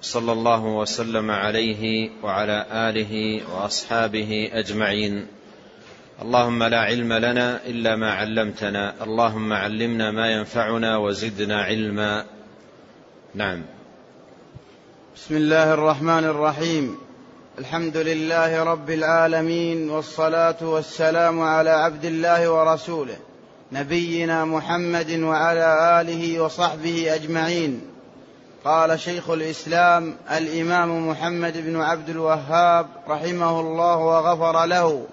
صلى الله وسلم عليه وعلى آله وأصحابه أجمعين. اللهم لا علم لنا إلا ما علمتنا. اللهم علمنا ما ينفعنا وزدنا علما. نعم. بسم الله الرحمن الرحيم. الحمد لله رب العالمين والصلاة والسلام على عبد الله ورسوله نبينا محمد وعلى آله وصحبه أجمعين. قال شيخ الإسلام الإمام محمد بن عبد الوهاب رحمه الله وغفر له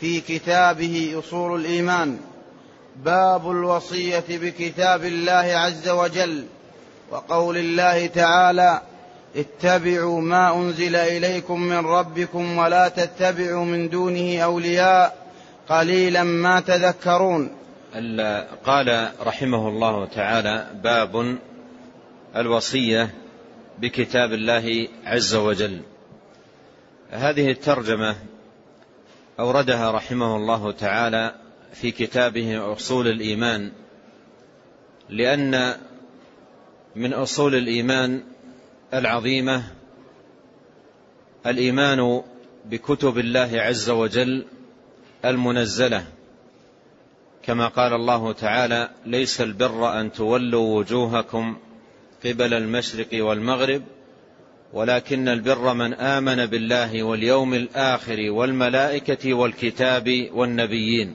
في كتابه أصول الإيمان. باب الوصية بكتاب الله عز وجل وقول الله تعالى اتبعوا ما أنزل إليكم من ربكم ولا تتبعوا من دونه أولياء قليلا ما تذكرون. قال رحمه الله تعالى باب الوصية بكتاب الله عز وجل. هذه الترجمة أوردها رحمه الله تعالى في كتابه أصول الإيمان لأن من أصول الإيمان العظيمة الإيمان بكتب الله عز وجل المنزلة. كما قال الله تعالى ليس البر أن تولوا وجوهكم قبل المشرق والمغرب ولكن البر من آمن بالله واليوم الآخر والملائكة والكتاب والنبيين.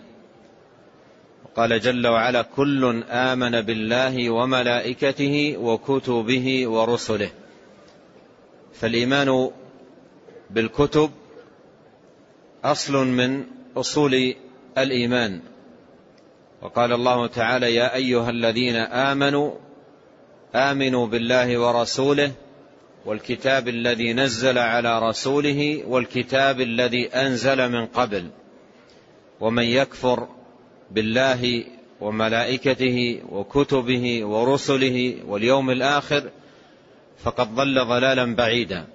قال جل وعلا كل آمن بالله وملائكته وكتبه ورسله. فالإيمان بالكتب أصل من أصول الإيمان. وقال الله تعالى يا أيها الذين آمنوا آمنوا بالله ورسوله والكتاب الذي نزل على رسوله والكتاب الذي أنزل من قبل. ومن يكفر بالله وملائكته وكتبه ورسله واليوم الآخر فقد ضل ضلالا بعيدا.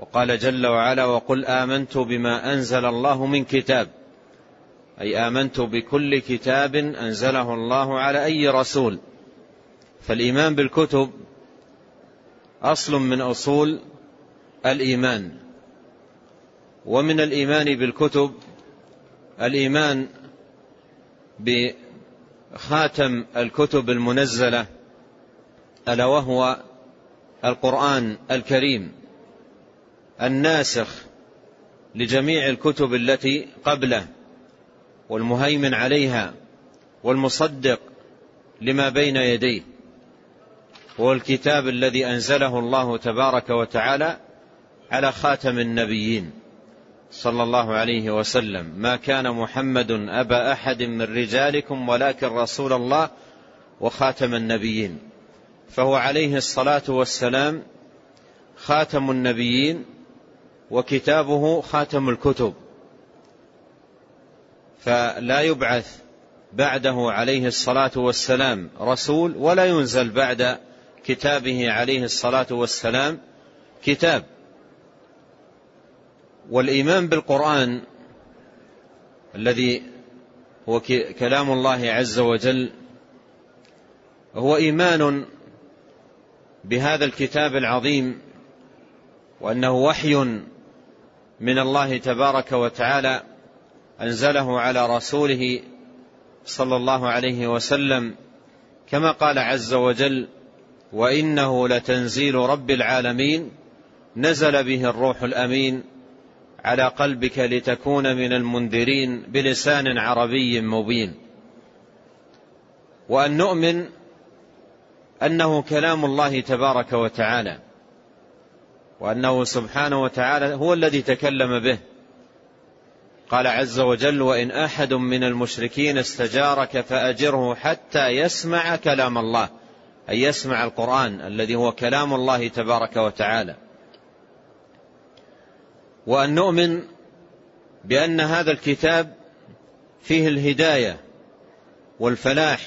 وقال جل وعلا وقل آمنت بما أنزل الله من كتاب أي آمنت بكل كتاب أنزله الله على أي رسول. فالإيمان بالكتب أصل من أصول الإيمان. ومن الإيمان بالكتب الإيمان بخاتم الكتب المنزلة ألا وهو القرآن الكريم الناسخ لجميع الكتب التي قبله والمهيمن عليها والمصدق لما بين يديه. هو الكتاب الذي أنزله الله تبارك وتعالى على خاتم النبيين صلى الله عليه وسلم. ما كان محمد أبا أحد من رجالكم ولكن رسول الله وخاتم النبيين. فهو عليه الصلاة والسلام خاتم النبيين وكتابه خاتم الكتب. فلا يبعث بعده عليه الصلاة والسلام رسول ولا ينزل بعد كتابه عليه الصلاة والسلام كتاب. والإيمان بالقرآن الذي هو كلام الله عز وجل هو إيمان بهذا الكتاب العظيم وأنه وحي من الله تبارك وتعالى أنزله على رسوله صلى الله عليه وسلم كما قال عز وجل وإنه لتنزيل رب العالمين نزل به الروح الأمين على قلبك لتكون من المنذرين بلسان عربي مبين. وأن نؤمن أنه كلام الله تبارك وتعالى وأنه سبحانه وتعالى هو الذي تكلم به. قال عز وجل وإن أحد من المشركين استجارك فأجره حتى يسمع كلام الله أن يسمع القرآن الذي هو كلام الله تبارك وتعالى. وأن نؤمن بأن هذا الكتاب فيه الهداية والفلاح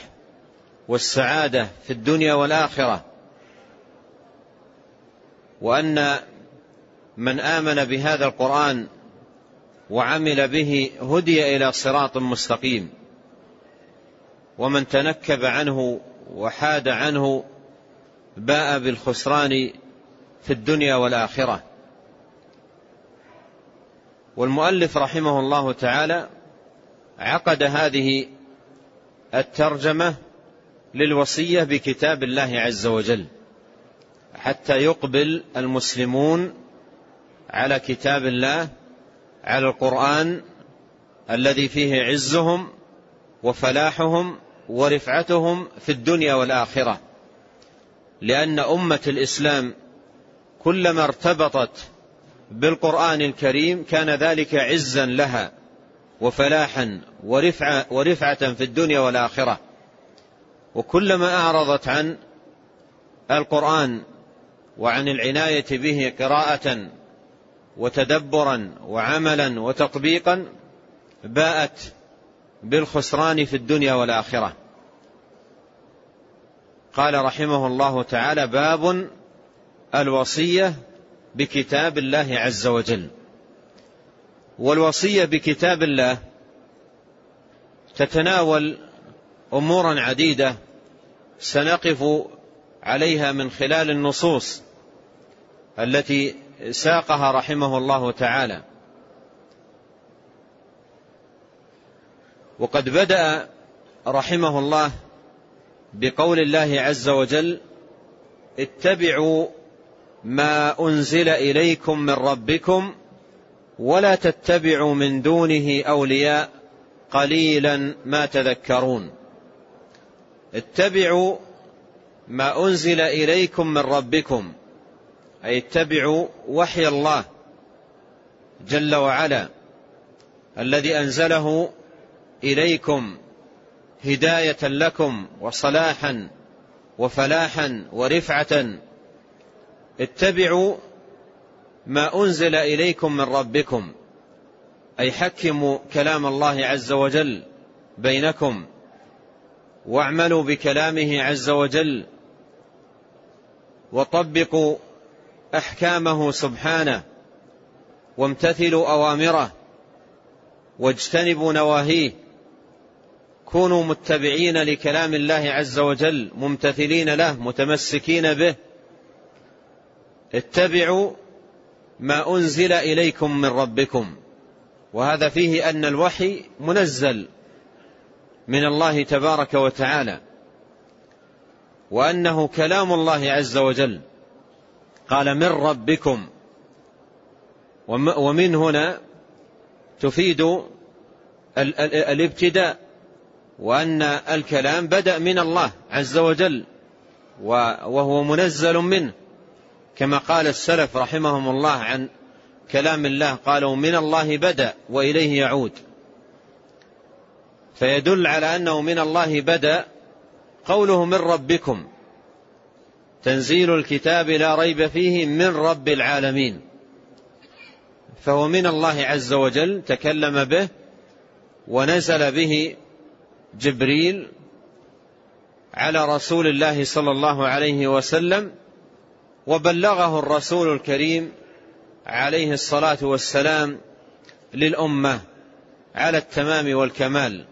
والسعادة في الدنيا والآخرة. وأن من آمن بهذا القرآن وعمل به هدي إلى صراط مستقيم. ومن تنكب عنه وحاد عنه باء بالخسران في الدنيا والآخرة. والمؤلف رحمه الله تعالى عقد هذه الترجمة للوصية بكتاب الله عز وجل حتى يقبل المسلمون على كتاب الله على القرآن الذي فيه عزهم وفلاحهم ورفعتهم في الدنيا والآخرة. لأن أمة الإسلام كلما ارتبطت بالقرآن الكريم كان ذلك عزا لها وفلاحا ورفعة, ورفعة في الدنيا والآخرة. وكلما أعرضت عن القرآن وعن العناية به قراءة وتدبرا وعملا وتطبيقا باءت بالخسران في الدنيا والآخرة. قال رحمه الله تعالى باب الوصية بكتاب الله عز وجل. والوصية بكتاب الله تتناول أمورا عديدة سنقف عليها من خلال النصوص التي ساقها رحمه الله تعالى. وقد بدأ رحمه الله بقول الله عز وجل اتبعوا ما أنزل إليكم من ربكم ولا تتبعوا من دونه أولياء قليلا ما تذكرون. اتبعوا ما أنزل إليكم من ربكم أي اتبعوا وحي الله جل وعلا الذي أنزله إليكم. هداية لكم وصلاحا وفلاحا ورفعة. اتبعوا ما أنزل إليكم من ربكم أي حكموا كلام الله عز وجل بينكم واعملوا بكلامه عز وجل وطبقوا أحكامه سبحانه وامتثلوا أوامره واجتنبوا نواهيه. كونوا متبعين لكلام الله عز وجل ممتثلين له متمسكين به. اتبعوا ما أنزل إليكم من ربكم. وهذا فيه أن الوحي منزل من الله تبارك وتعالى. وأنه كلام الله عز وجل. قال من ربكم ومن هنا تفيد الابتداء. وأن الكلام بدأ من الله عز وجل وهو منزل منه. كما قال السلف رحمهم الله عن كلام الله قالوا من الله بدأ وإليه يعود. فيدل على أنه من الله بدأ قوله من ربكم. تنزيل الكتاب لا ريب فيه من رب العالمين. فهو من الله عز وجل تكلم به ونزل به جبريل على رسول الله صلى الله عليه وسلم وبلغه الرسول الكريم عليه الصلاة والسلام للأمة على التمام والكمال.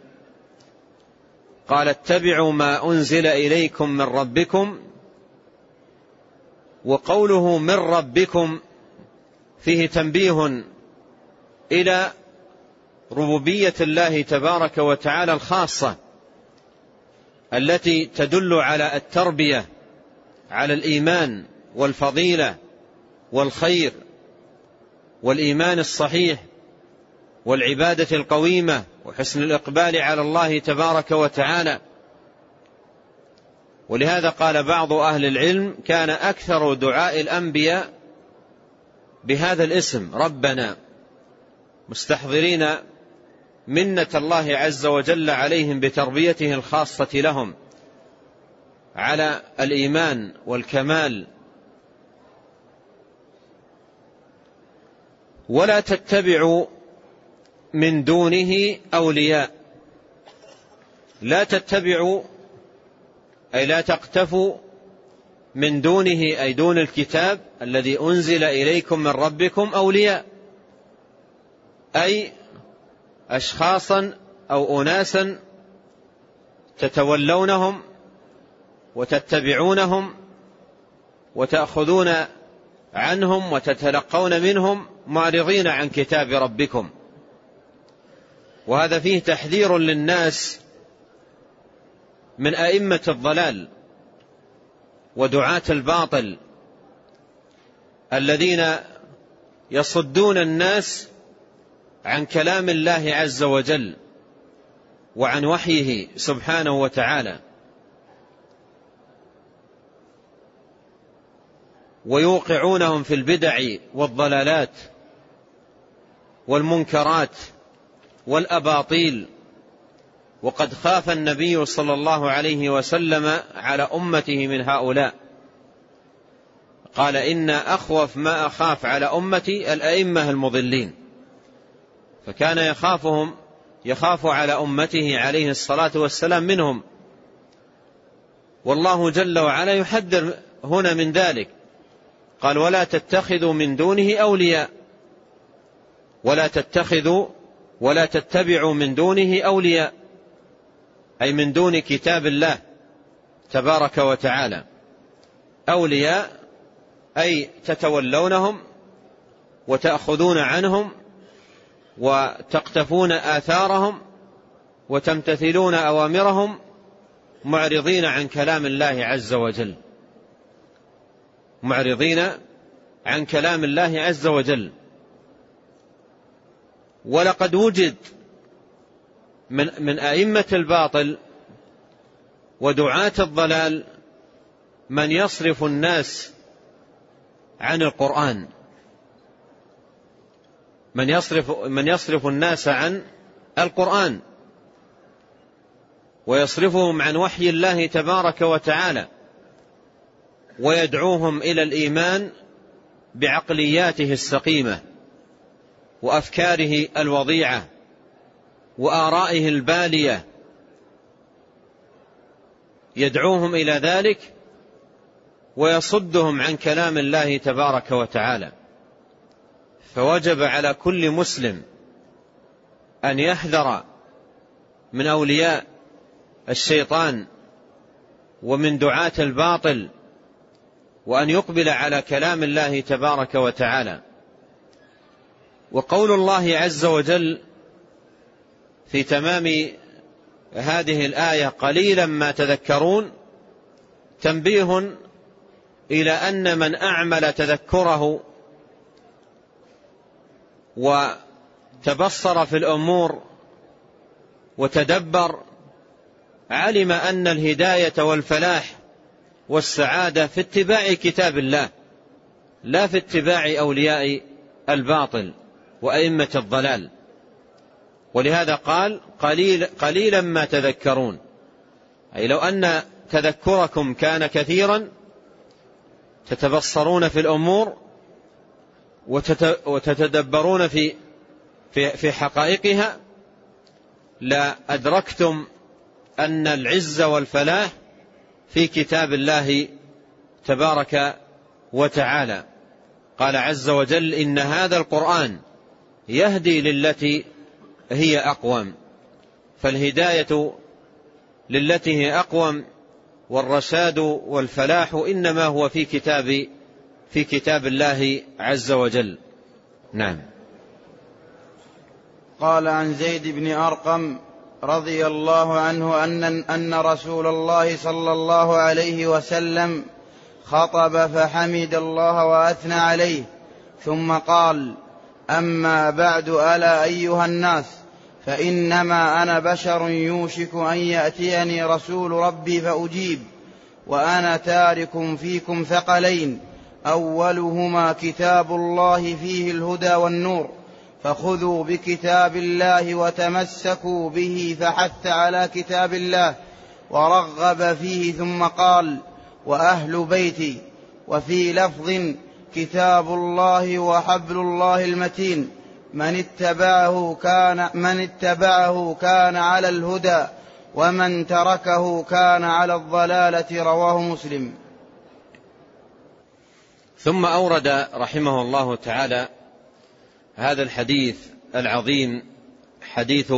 قال اتبعوا ما أنزل إليكم من ربكم وقوله من ربكم فيه تنبيه إلى ربوبية الله تبارك وتعالى الخاصة التي تدل على التربية على الإيمان والفضيلة والخير والإيمان الصحيح والعبادة القويمة وحسن الإقبال على الله تبارك وتعالى. ولهذا قال بعض أهل العلم كان أكثر دعاء الأنبياء بهذا الاسم ربنا مستحضرين منة الله عز وجل عليهم بتربيته الخاصة لهم على الإيمان والكمال. ولا تتبعوا من دونه أولياء. لا تتبعوا أي لا تقتفوا من دونه أي دون الكتاب الذي أنزل إليكم من ربكم أولياء. أي أشخاصا أو أناسا تتولونهم وتتبعونهم وتأخذون عنهم وتتلقون منهم معرضين عن كتاب ربكم. وهذا فيه تحذير للناس من أئمة الضلال ودعاة الباطل الذين يصدون الناس عن كلام الله عز وجل وعن وحيه سبحانه وتعالى. ويوقعونهم في البدع والضلالات والمنكرات والأباطيل. وقد خاف النبي صلى الله عليه وسلم على أمته من هؤلاء. قال إن أخوف ما أخاف على أمتي الأئمة المضلين. فكان يخافهم يخاف على أمته عليه الصلاة والسلام منهم. والله جل وعلا يحذر هنا من ذلك. قال ولا تتخذوا من دونه أولياء ولا تتخذوا ولا تتبعوا من دونه أولياء أي من دون كتاب الله تبارك وتعالى. أولياء أي تتولونهم وتأخذون عنهم وتقتفون آثارهم وتمتثلون أوامرهم معرضين عن كلام الله عز وجل. معرضين عن كلام الله عز وجل. ولقد وجد من من أئمة الباطل ودعاة الضلال من يصرف الناس عن القرآن. من يصرف من يصرف الناس عن القرآن ويصرفهم عن وحي الله تبارك وتعالى ويدعوهم إلى الإيمان بعقلياته السقيمة وأفكاره الوضيعة وآرائه البالية يدعوهم إلى ذلك ويصدهم عن كلام الله تبارك وتعالى. فوجب على كل مسلم أن يحذر من أولياء الشيطان ومن دعاة الباطل وأن يقبل على كلام الله تبارك وتعالى. وقول الله عز وجل في تمام هذه الآية قليلا ما تذكرون تنبيه إلى أن من أعمل تذكره وتبصر في الأمور وتدبر علم أن الهداية والفلاح والسعادة في اتباع كتاب الله لا في اتباع أولياء الباطل وأئمة الضلال. ولهذا قال قليل قليلا ما تذكرون. أي لو أن تذكركم كان كثيرا تتبصرون في الأمور وتتدبرون في في في حقائقها لا أدركتم أن العز والفلاح في كتاب الله تبارك وتعالى. قال عز وجل إن هذا القرآن يهدي للتي هي أقوم. فالهداية للتي هي أقوم والرشاد والفلاح إنما هو في كتاب في كتاب الله عز وجل. نعم. قال عن زيد بن أرقم رضي الله عنه أن أن رسول الله صلى الله عليه وسلم خطب فحمد الله وأثنى عليه ثم قال أما بعد ألا أيها الناس فإنما أنا بشر يوشك أن يأتيني رسول ربي فأجيب وأنا تارك فيكم ثقلين. أولهما كتاب الله فيه الهدى والنور فخذوا بكتاب الله وتمسكوا به فحث على كتاب الله ورغب فيه ثم قال وأهل بيتي وفي لفظ كتاب الله وحبل الله المتين من اتبعه كان من اتبعه كان على الهدى ومن تركه كان على الضلالة رواه مسلم. ثم أورد رحمه الله تعالى هذا الحديث العظيم حديث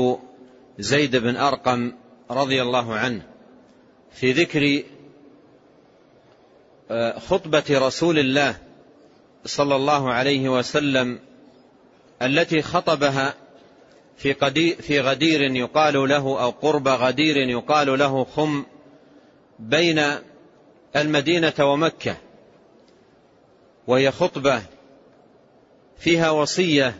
زيد بن أرقم رضي الله عنه في ذكر آه، خطبة رسول الله صلى الله عليه وسلم التي خطبها في, في غدير يقال له أو قرب غدير يقال له خم بين المدينة ومكة. وهي خطبة فيها وصية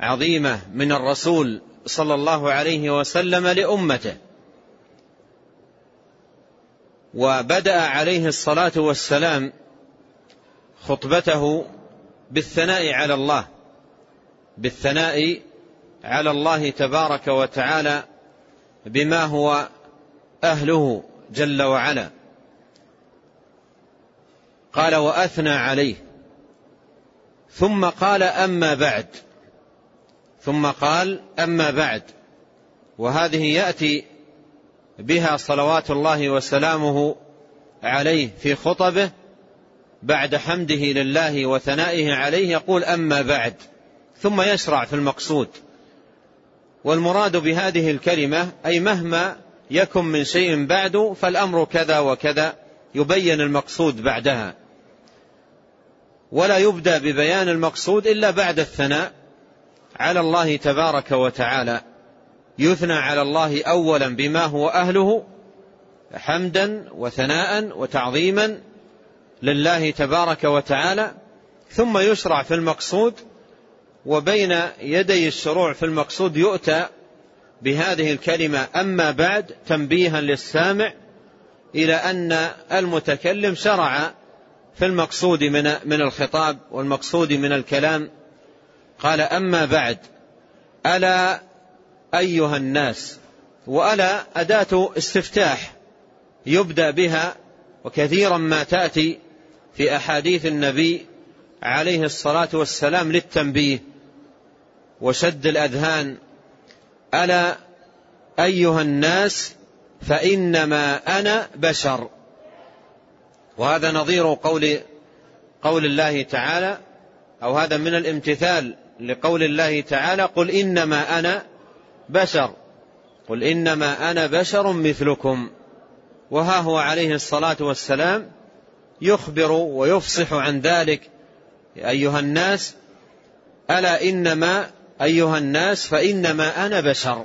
عظيمة من الرسول صلى الله عليه وسلم لأمته. وبدأ عليه الصلاة والسلام خطبته بالثناء على الله بالثناء على الله تبارك وتعالى بما هو أهله جل وعلا. قال وأثنى عليه. ثم قال أما بعد. ثم قال أما بعد. وهذه يأتي بها صلوات الله وسلامه عليه في خطبه بعد حمده لله وثنائه عليه يقول أما بعد. ثم يشرع في المقصود. والمراد بهذه الكلمة أي مهما يكن من شيء بعد فالأمر كذا وكذا يبين المقصود بعدها. ولا يبدأ ببيان المقصود إلا بعد الثناء. على الله تبارك وتعالى يثنى على الله أولا بما هو أهله حمدا وثناء وتعظيما لله تبارك وتعالى ثم يشرع في المقصود وبين يدي الشروع في المقصود يؤتى بهذه الكلمة. أما بعد تنبيها للسامع إلى أن المتكلم شرع في المقصود من من الخطاب والمقصود من الكلام؟ قال أما بعد ألا أيها الناس وألا أداة استفتاح يبدأ بها وكثيرا ما تأتي في أحاديث النبي عليه الصلاة والسلام للتنبيه وشد الأذهان. ألا أيها الناس فإنما أنا بشر. وهذا نظير قول قول الله تعالى أو هذا من الامتثال لقول الله تعالى قل إنما أنا بشر قل إنما أنا بشر مثلكم وها هو عليه الصلاة والسلام يخبر ويفصح عن ذلك أيها الناس ألا إنما أيها الناس فإنما أنا بشر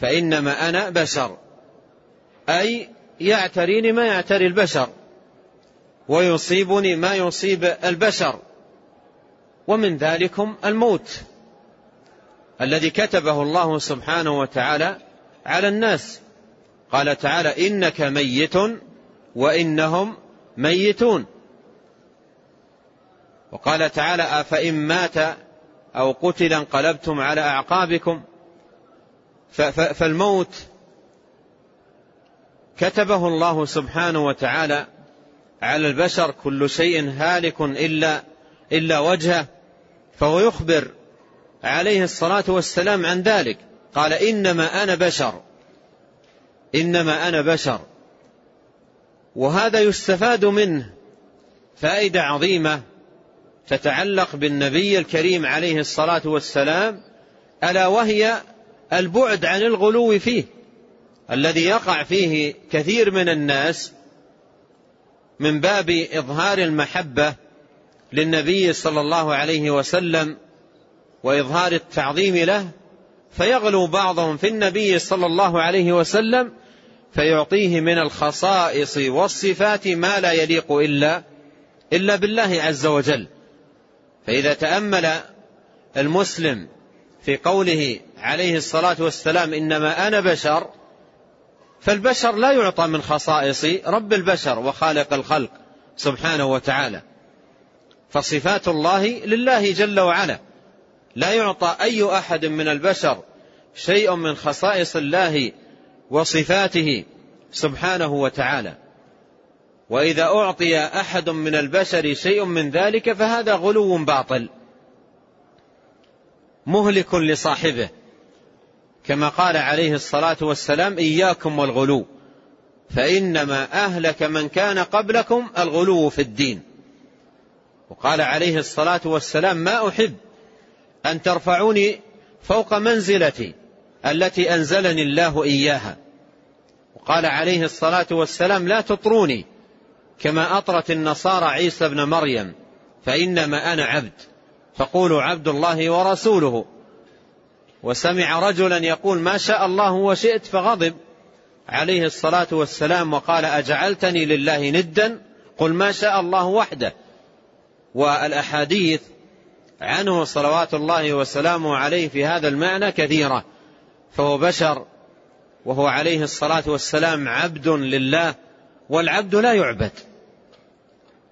فإنما أنا بشر أي يعتريني ما يعتري البشر ويصيبني ما يصيب البشر. ومن ذلكم الموت الذي كتبه الله سبحانه وتعالى على الناس. قال تعالى إنك ميت وإنهم ميتون. وقال تعالى أفإن مات أو قتل انقلبتم على أعقابكم. فالموت كتبه الله سبحانه وتعالى على البشر كل شيء هالك إلا إلا وجهه فهو يخبر عليه الصلاة والسلام عن ذلك. قال إنما أنا بشر إنما أنا بشر وهذا يستفاد منه فائدة عظيمة تتعلق بالنبي الكريم عليه الصلاة والسلام ألا وهي البعد عن الغلو فيه الذي يقع فيه كثير من الناس من باب إظهار المحبة للنبي صلى الله عليه وسلم وإظهار التعظيم له فيغلو بعضهم في النبي صلى الله عليه وسلم فيعطيه من الخصائص والصفات ما لا يليق إلا إلا بالله عز وجل. فإذا تأمل المسلم في قوله عليه الصلاة والسلام إنما أنا بشر فالبشر لا يعطى من خصائص رب البشر وخالق الخلق سبحانه وتعالى. فصفات الله لله جل وعلا. لا يعطى أي أحد من البشر شيء من خصائص الله وصفاته سبحانه وتعالى. وإذا أعطي أحد من البشر شيء من ذلك فهذا غلو باطل. مهلك لصاحبه. كما قال عليه الصلاة والسلام إياكم والغلو. فإنما أهلك من كان قبلكم الغلو في الدين. وقال عليه الصلاة والسلام ما أحب أن ترفعوني فوق منزلتي التي أنزلني الله إياها. وقال عليه الصلاة والسلام لا تطروني كما أطرت النصارى عيسى بن مريم فإنما أنا عبد. فقولوا عبد الله ورسوله. وسمع رجلا يقول ما شاء الله وشئت فغضب. عليه الصلاة والسلام وقال أجعلتني لله ندا؟ قل ما شاء الله وحده. والأحاديث عنه صلوات الله وسلامه عليه في هذا المعنى كثيرة. فهو بشر وهو عليه الصلاة والسلام عبد لله والعبد لا يعبد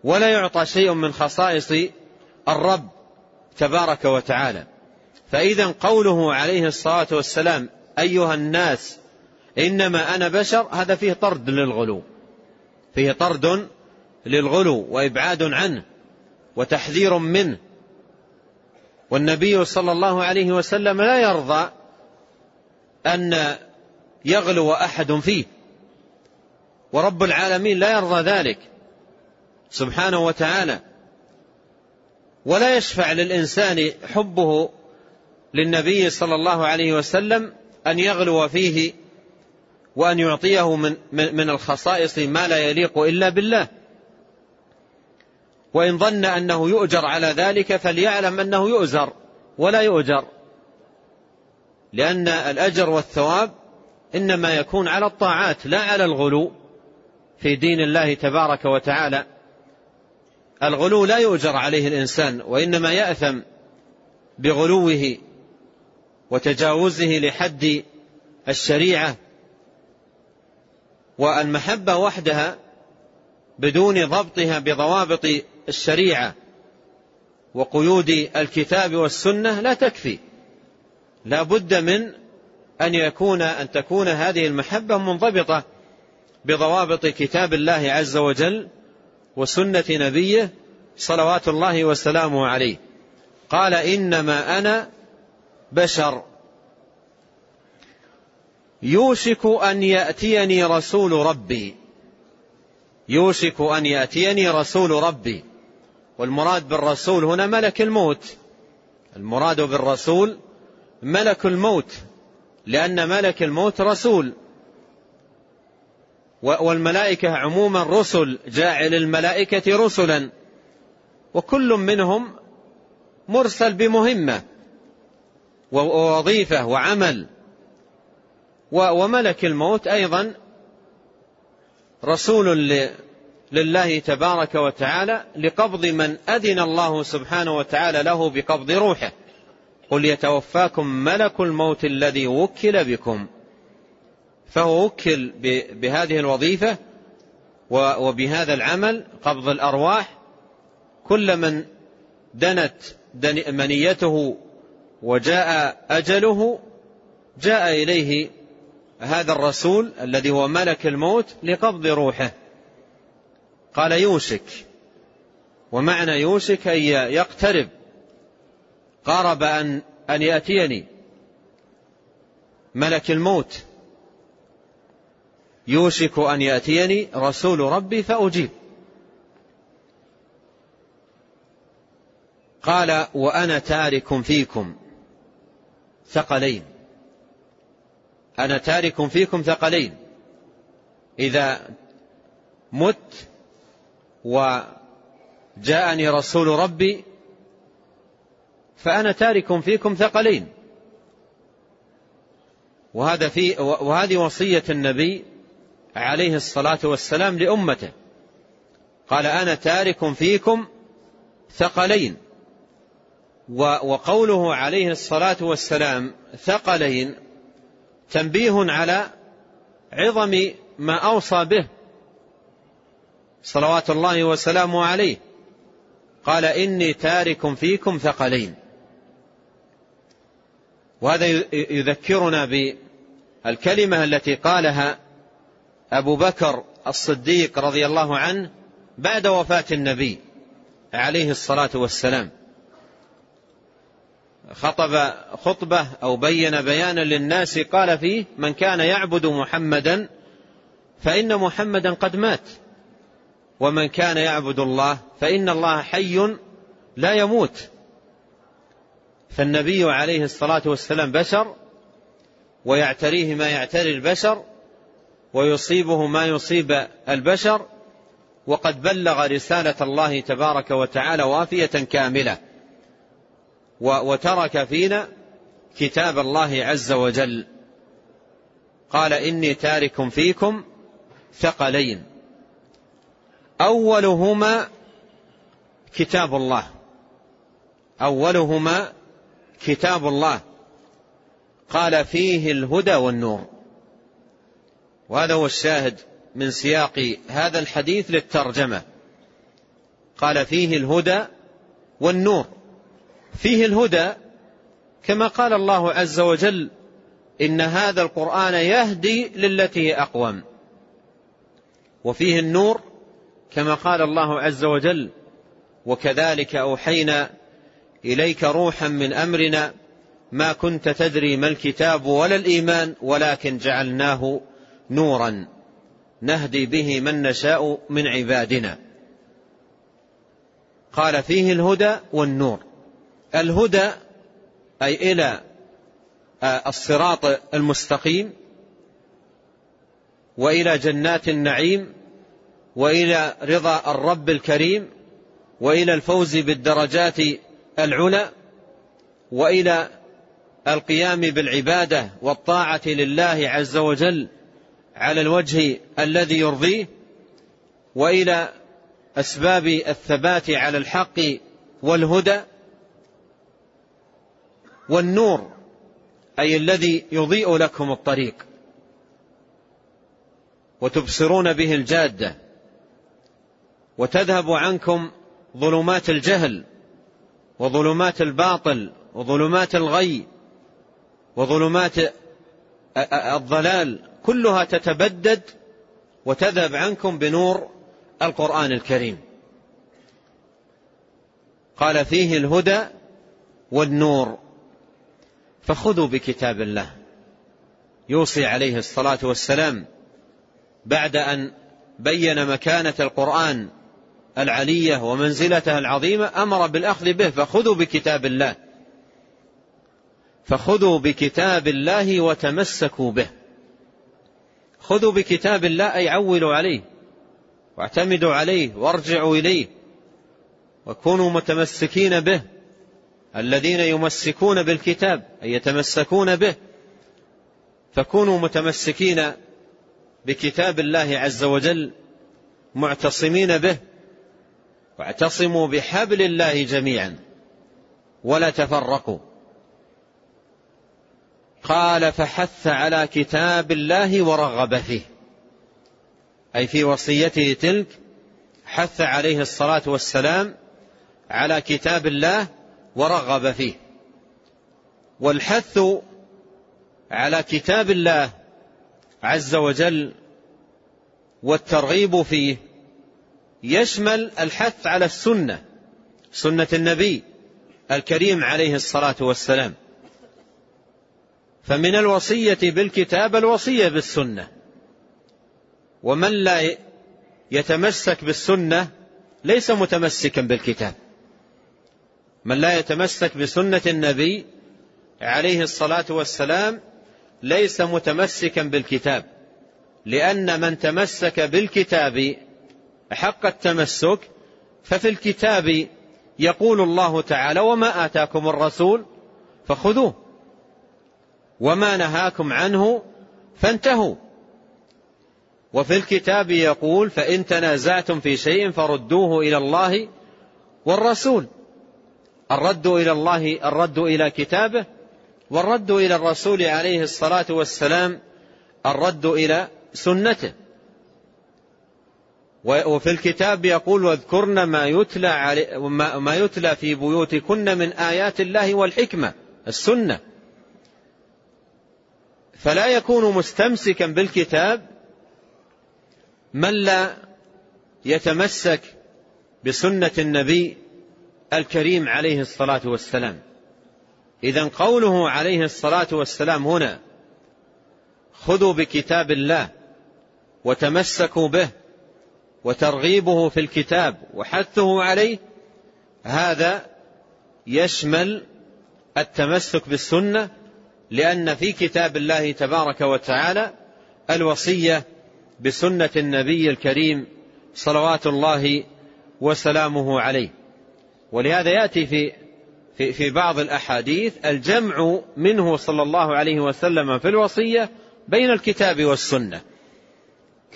ولا يعطى شيء من خصائص الرب تبارك وتعالى. فإذا قوله عليه الصلاة والسلام أيها الناس إنما أنا بشر هذا فيه طرد للغلو. فيه طرد للغلو وإبعاد عنه وتحذير منه. والنبي صلى الله عليه وسلم لا يرضى أن يغلو أحد فيه. ورب العالمين لا يرضى ذلك سبحانه وتعالى. ولا يشفع للإنسان حبه للنبي صلى الله عليه وسلم أن يغلو فيه وأن يعطيه من, من الخصائص ما لا يليق إلا بالله. وإن ظن أنه يؤجر على ذلك فليعلم أنه يؤزر ولا يؤجر. لأن الأجر والثواب إنما يكون على الطاعات لا على الغلو في دين الله تبارك وتعالى. الغلو لا يؤجر عليه الإنسان وإنما يأثم بغلوه وتجاوزه لحد الشريعة والمحبة وحدها بدون ضبطها بضوابط الشريعة وقيود الكتاب والسنة لا تكفي. لا بد من أن يكون أن تكون هذه المحبة منضبطة بضوابط كتاب الله عز وجل وسنة نبيه صلوات الله وسلامه عليه. قال إنما أنا بشر. يوشك أن يأتيني رسول ربي. يوشك أن يأتيني رسول ربي. والمراد بالرسول هنا ملك الموت. المراد بالرسول ملك الموت لأن ملك الموت رسول. والملائكة عموما رسل جاعل الملائكة رسلا. وكل منهم مرسل بمهمة. ووظيفة وعمل. وملك الموت أيضا رسول لله تبارك وتعالى لقبض من أذن الله سبحانه وتعالى له بقبض روحه. قل يتوفاكم ملك الموت الذي وكل بكم. فهو وكل بهذه الوظيفة وبهذا العمل قبض الأرواح. كل من دنت منيته وجاء أجله جاء إليه هذا الرسول الذي هو ملك الموت لقبض روحه. قال يوشك. ومعنى يوشك أن يقترب. قارب أن أن يأتيني ملك الموت. يوشك أن يأتيني رسول ربي فأجيب. قال وأنا تارك فيكم. ثقلين. أنا تارك فيكم ثقلين. إذا مت وجاءني رسول ربي فأنا تارك فيكم ثقلين. وهذا في وهذه وصية النبي عليه الصلاة والسلام لأمته. قال أنا تارك فيكم ثقلين. وقوله عليه الصلاة والسلام ثقلين تنبيه على عظم ما أوصى به. صلوات الله وسلامه عليه. قال إني تارك فيكم ثقلين. وهذا يذكرنا بالكلمة التي قالها أبو بكر الصديق رضي الله عنه بعد وفاة النبي عليه الصلاة والسلام. خطب خطبة أو بين بيانا للناس قال فيه من كان يعبد محمدا فإن محمدا قد مات. ومن كان يعبد الله فإن الله حي لا يموت. فالنبي عليه الصلاة والسلام بشر ويعتريه ما يعتري البشر ويصيبه ما يصيب البشر وقد بلغ رسالة الله تبارك وتعالى وافية كاملة. وترك فينا كتاب الله عز وجل. قال إني تارك فيكم ثقلين. أولهما كتاب الله. أولهما كتاب الله. قال فيه الهدى والنور. وهذا هو الشاهد من سياق هذا الحديث للترجمة. قال فيه الهدى والنور. فيه الهدى كما قال الله عز وجل إن هذا القرآن يهدي للتي أقوم. وفيه النور كما قال الله عز وجل وكذلك أوحينا إليك روحا من أمرنا ما كنت تدري ما الكتاب ولا الإيمان ولكن جعلناه نورا نهدي به من نشاء من عبادنا. قال فيه الهدى والنور. الهدى أي إلى الصراط المستقيم وإلى جنات النعيم وإلى رضا الرب الكريم وإلى الفوز بالدرجات العلى وإلى القيام بالعبادة والطاعة لله عز وجل على الوجه الذي يرضيه وإلى أسباب الثبات على الحق والهدى. والنور أي الذي يضيء لكم الطريق. وتبصرون به الجادة. وتذهب عنكم ظلمات الجهل وظلمات الباطل وظلمات الغي وظلمات الضلال. كلها تتبدد وتذهب عنكم بنور القرآن الكريم. قال فيه الهدى والنور. فخذوا بكتاب الله. يوصي عليه الصلاة والسلام بعد أن بين مكانة القرآن العلية ومنزلته العظيمة أمر بالأخذ به فخذوا بكتاب الله. فخذوا بكتاب الله وتمسكوا به. خذوا بكتاب الله أي عولوا عليه واعتمدوا عليه وارجعوا إليه وكونوا متمسكين به. الذين يمسكون بالكتاب أي يتمسكون به. فكونوا متمسكين بكتاب الله عز وجل معتصمين به واعتصموا بحبل الله جميعا. ولا تفرقوا. قال فحث على كتاب الله ورغب فيه. أي في وصيته تلك حث عليه الصلاة والسلام على كتاب الله ورغب فيه. والحث على كتاب الله عز وجل والترغيب فيه يشمل الحث على السنة سنة النبي الكريم عليه الصلاة والسلام. فمن الوصية بالكتاب الوصية بالسنة. ومن لا يتمسك بالسنة ليس متمسكا بالكتاب. من لا يتمسك بسنة النبي عليه الصلاة والسلام ليس متمسكا بالكتاب لأن من تمسك بالكتاب حق التمسك ففي الكتاب يقول الله تعالى وما آتاكم الرسول فخذوه وما نهاكم عنه فانتهوا وفي الكتاب يقول فإن تنازعتم في شيء فردوه إلى الله والرسول الرد إلى الله الرد إلى كتابه والرد إلى الرسول عليه الصلاة والسلام الرد إلى سنته. وفي الكتاب يقول واذكرن ما يتلى, ما يتلى في بيوتكن من آيات الله والحكمة السنة. فلا يكون مستمسكا بالكتاب من لا يتمسك بسنة النبي الكريم عليه الصلاة والسلام. إذا قوله عليه الصلاة والسلام هنا خذوا بكتاب الله وتمسكوا به وترغيبه في الكتاب وحثه عليه هذا يشمل التمسك بالسنة لأن في كتاب الله تبارك وتعالى الوصية بسنة النبي الكريم صلوات الله وسلامه عليه. ولهذا يأتي في في في بعض الأحاديث الجمع منه صلى الله عليه وسلم في الوصية بين الكتاب والسنة.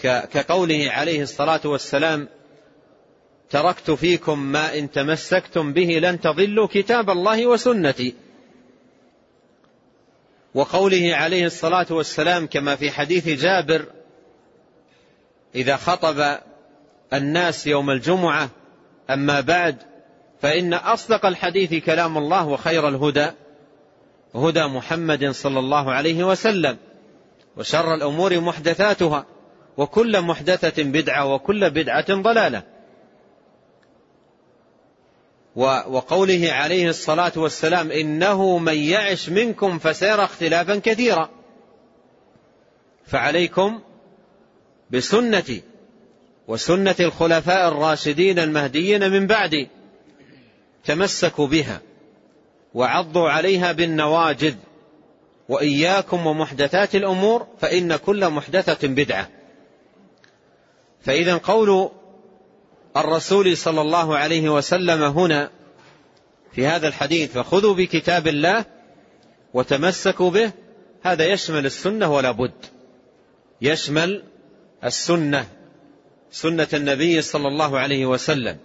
كقوله عليه الصلاة والسلام تركت فيكم ما إن تمسكتم به لن تضلوا كتاب الله وسنتي. وقوله عليه الصلاة والسلام كما في حديث جابر إذا خطب الناس يوم الجمعة أما بعد فإن أصدق الحديث كلام الله وخير الهدى هدى محمد صلى الله عليه وسلم وشر الأمور محدثاتها وكل محدثة بدعة وكل بدعة ضلالة. وقوله عليه الصلاة والسلام إنه من يعش منكم فسيرى اختلافا كثيرا. فعليكم بسنتي وسنة الخلفاء الراشدين المهديين من بعدي. تمسكوا بها وعضوا عليها بالنواجذ وإياكم ومحدثات الأمور فإن كل محدثة بدعة. فإذا قول الرسول صلى الله عليه وسلم هنا في هذا الحديث فخذوا بكتاب الله وتمسكوا به هذا يشمل السنة ولا بد. يشمل السنة سنة النبي صلى الله عليه وسلم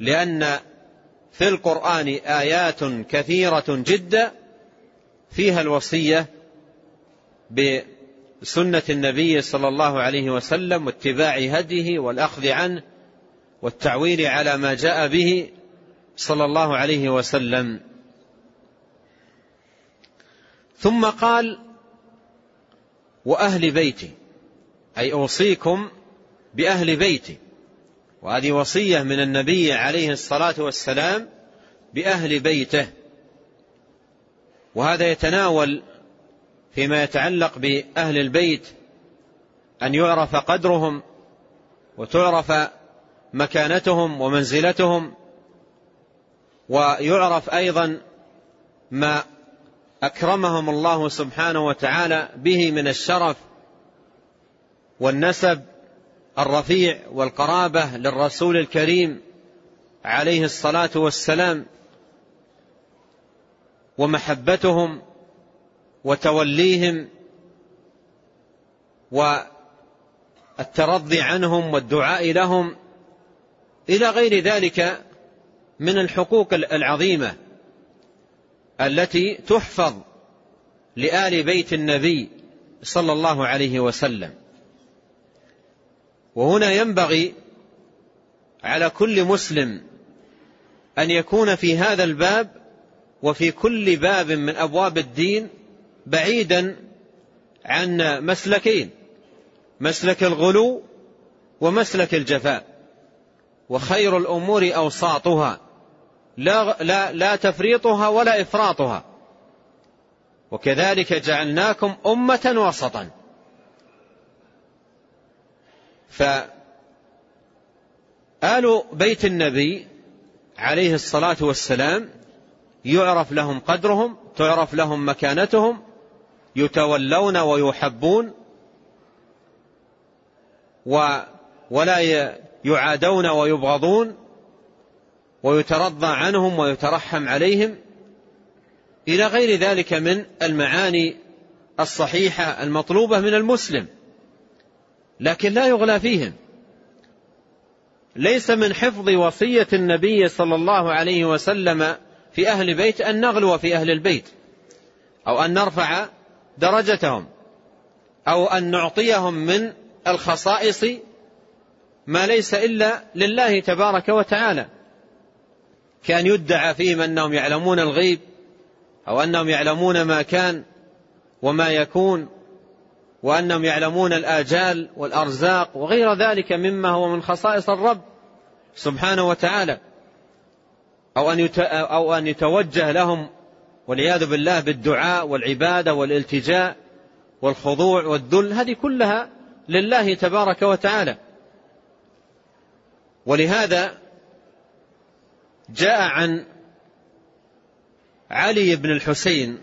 لأن في القرآن آيات كثيرة جدا فيها الوصية بسنة النبي صلى الله عليه وسلم واتباع هديه والأخذ عنه والتعويل على ما جاء به صلى الله عليه وسلم. ثم قال وأهل بيتي أي أوصيكم بأهل بيتي. وهذه وصية من النبي عليه الصلاة والسلام بأهل بيته. وهذا يتناول فيما يتعلق بأهل البيت أن يعرف قدرهم وتعرف مكانتهم ومنزلتهم ويعرف أيضا ما أكرمهم الله سبحانه وتعالى به من الشرف والنسب الرفيع والقرابة للرسول الكريم عليه الصلاة والسلام ومحبتهم وتوليهم والترضي عنهم والدعاء لهم إلى غير ذلك من الحقوق العظيمة التي تحفظ لآل بيت النبي صلى الله عليه وسلم. وهنا ينبغي على كل مسلم أن يكون في هذا الباب وفي كل باب من أبواب الدين بعيدا عن مسلكين مسلك الغلو ومسلك الجفاء وخير الأمور أوساطها لا, لا, لا تفريطها ولا إفراطها. وكذلك جعلناكم أمة وسطا. فآل بيت النبي عليه الصلاة والسلام يعرف لهم قدرهم تعرف لهم مكانتهم يتولون ويحبون ولا يعادون ويبغضون ويترضى عنهم ويترحم عليهم. إلى غير ذلك من المعاني الصحيحة المطلوبة من المسلم. لكن لا يغلى فيهم. ليس من حفظ وصية النبي صلى الله عليه وسلم في أهل بيت أن نغلو في أهل البيت أو أن نرفع درجتهم أو أن نعطيهم من الخصائص ما ليس إلا لله تبارك وتعالى. كان يدعى فيهم أنهم يعلمون الغيب أو أنهم يعلمون ما كان وما يكون. وأنهم يعلمون الآجال والأرزاق وغير ذلك مما هو من خصائص الرب سبحانه وتعالى. أو أن أو أن يتوجه لهم والعياذ بالله بالدعاء والعبادة والالتجاء والخضوع والذل. هذه كلها لله تبارك وتعالى. ولهذا جاء عن علي بن الحسين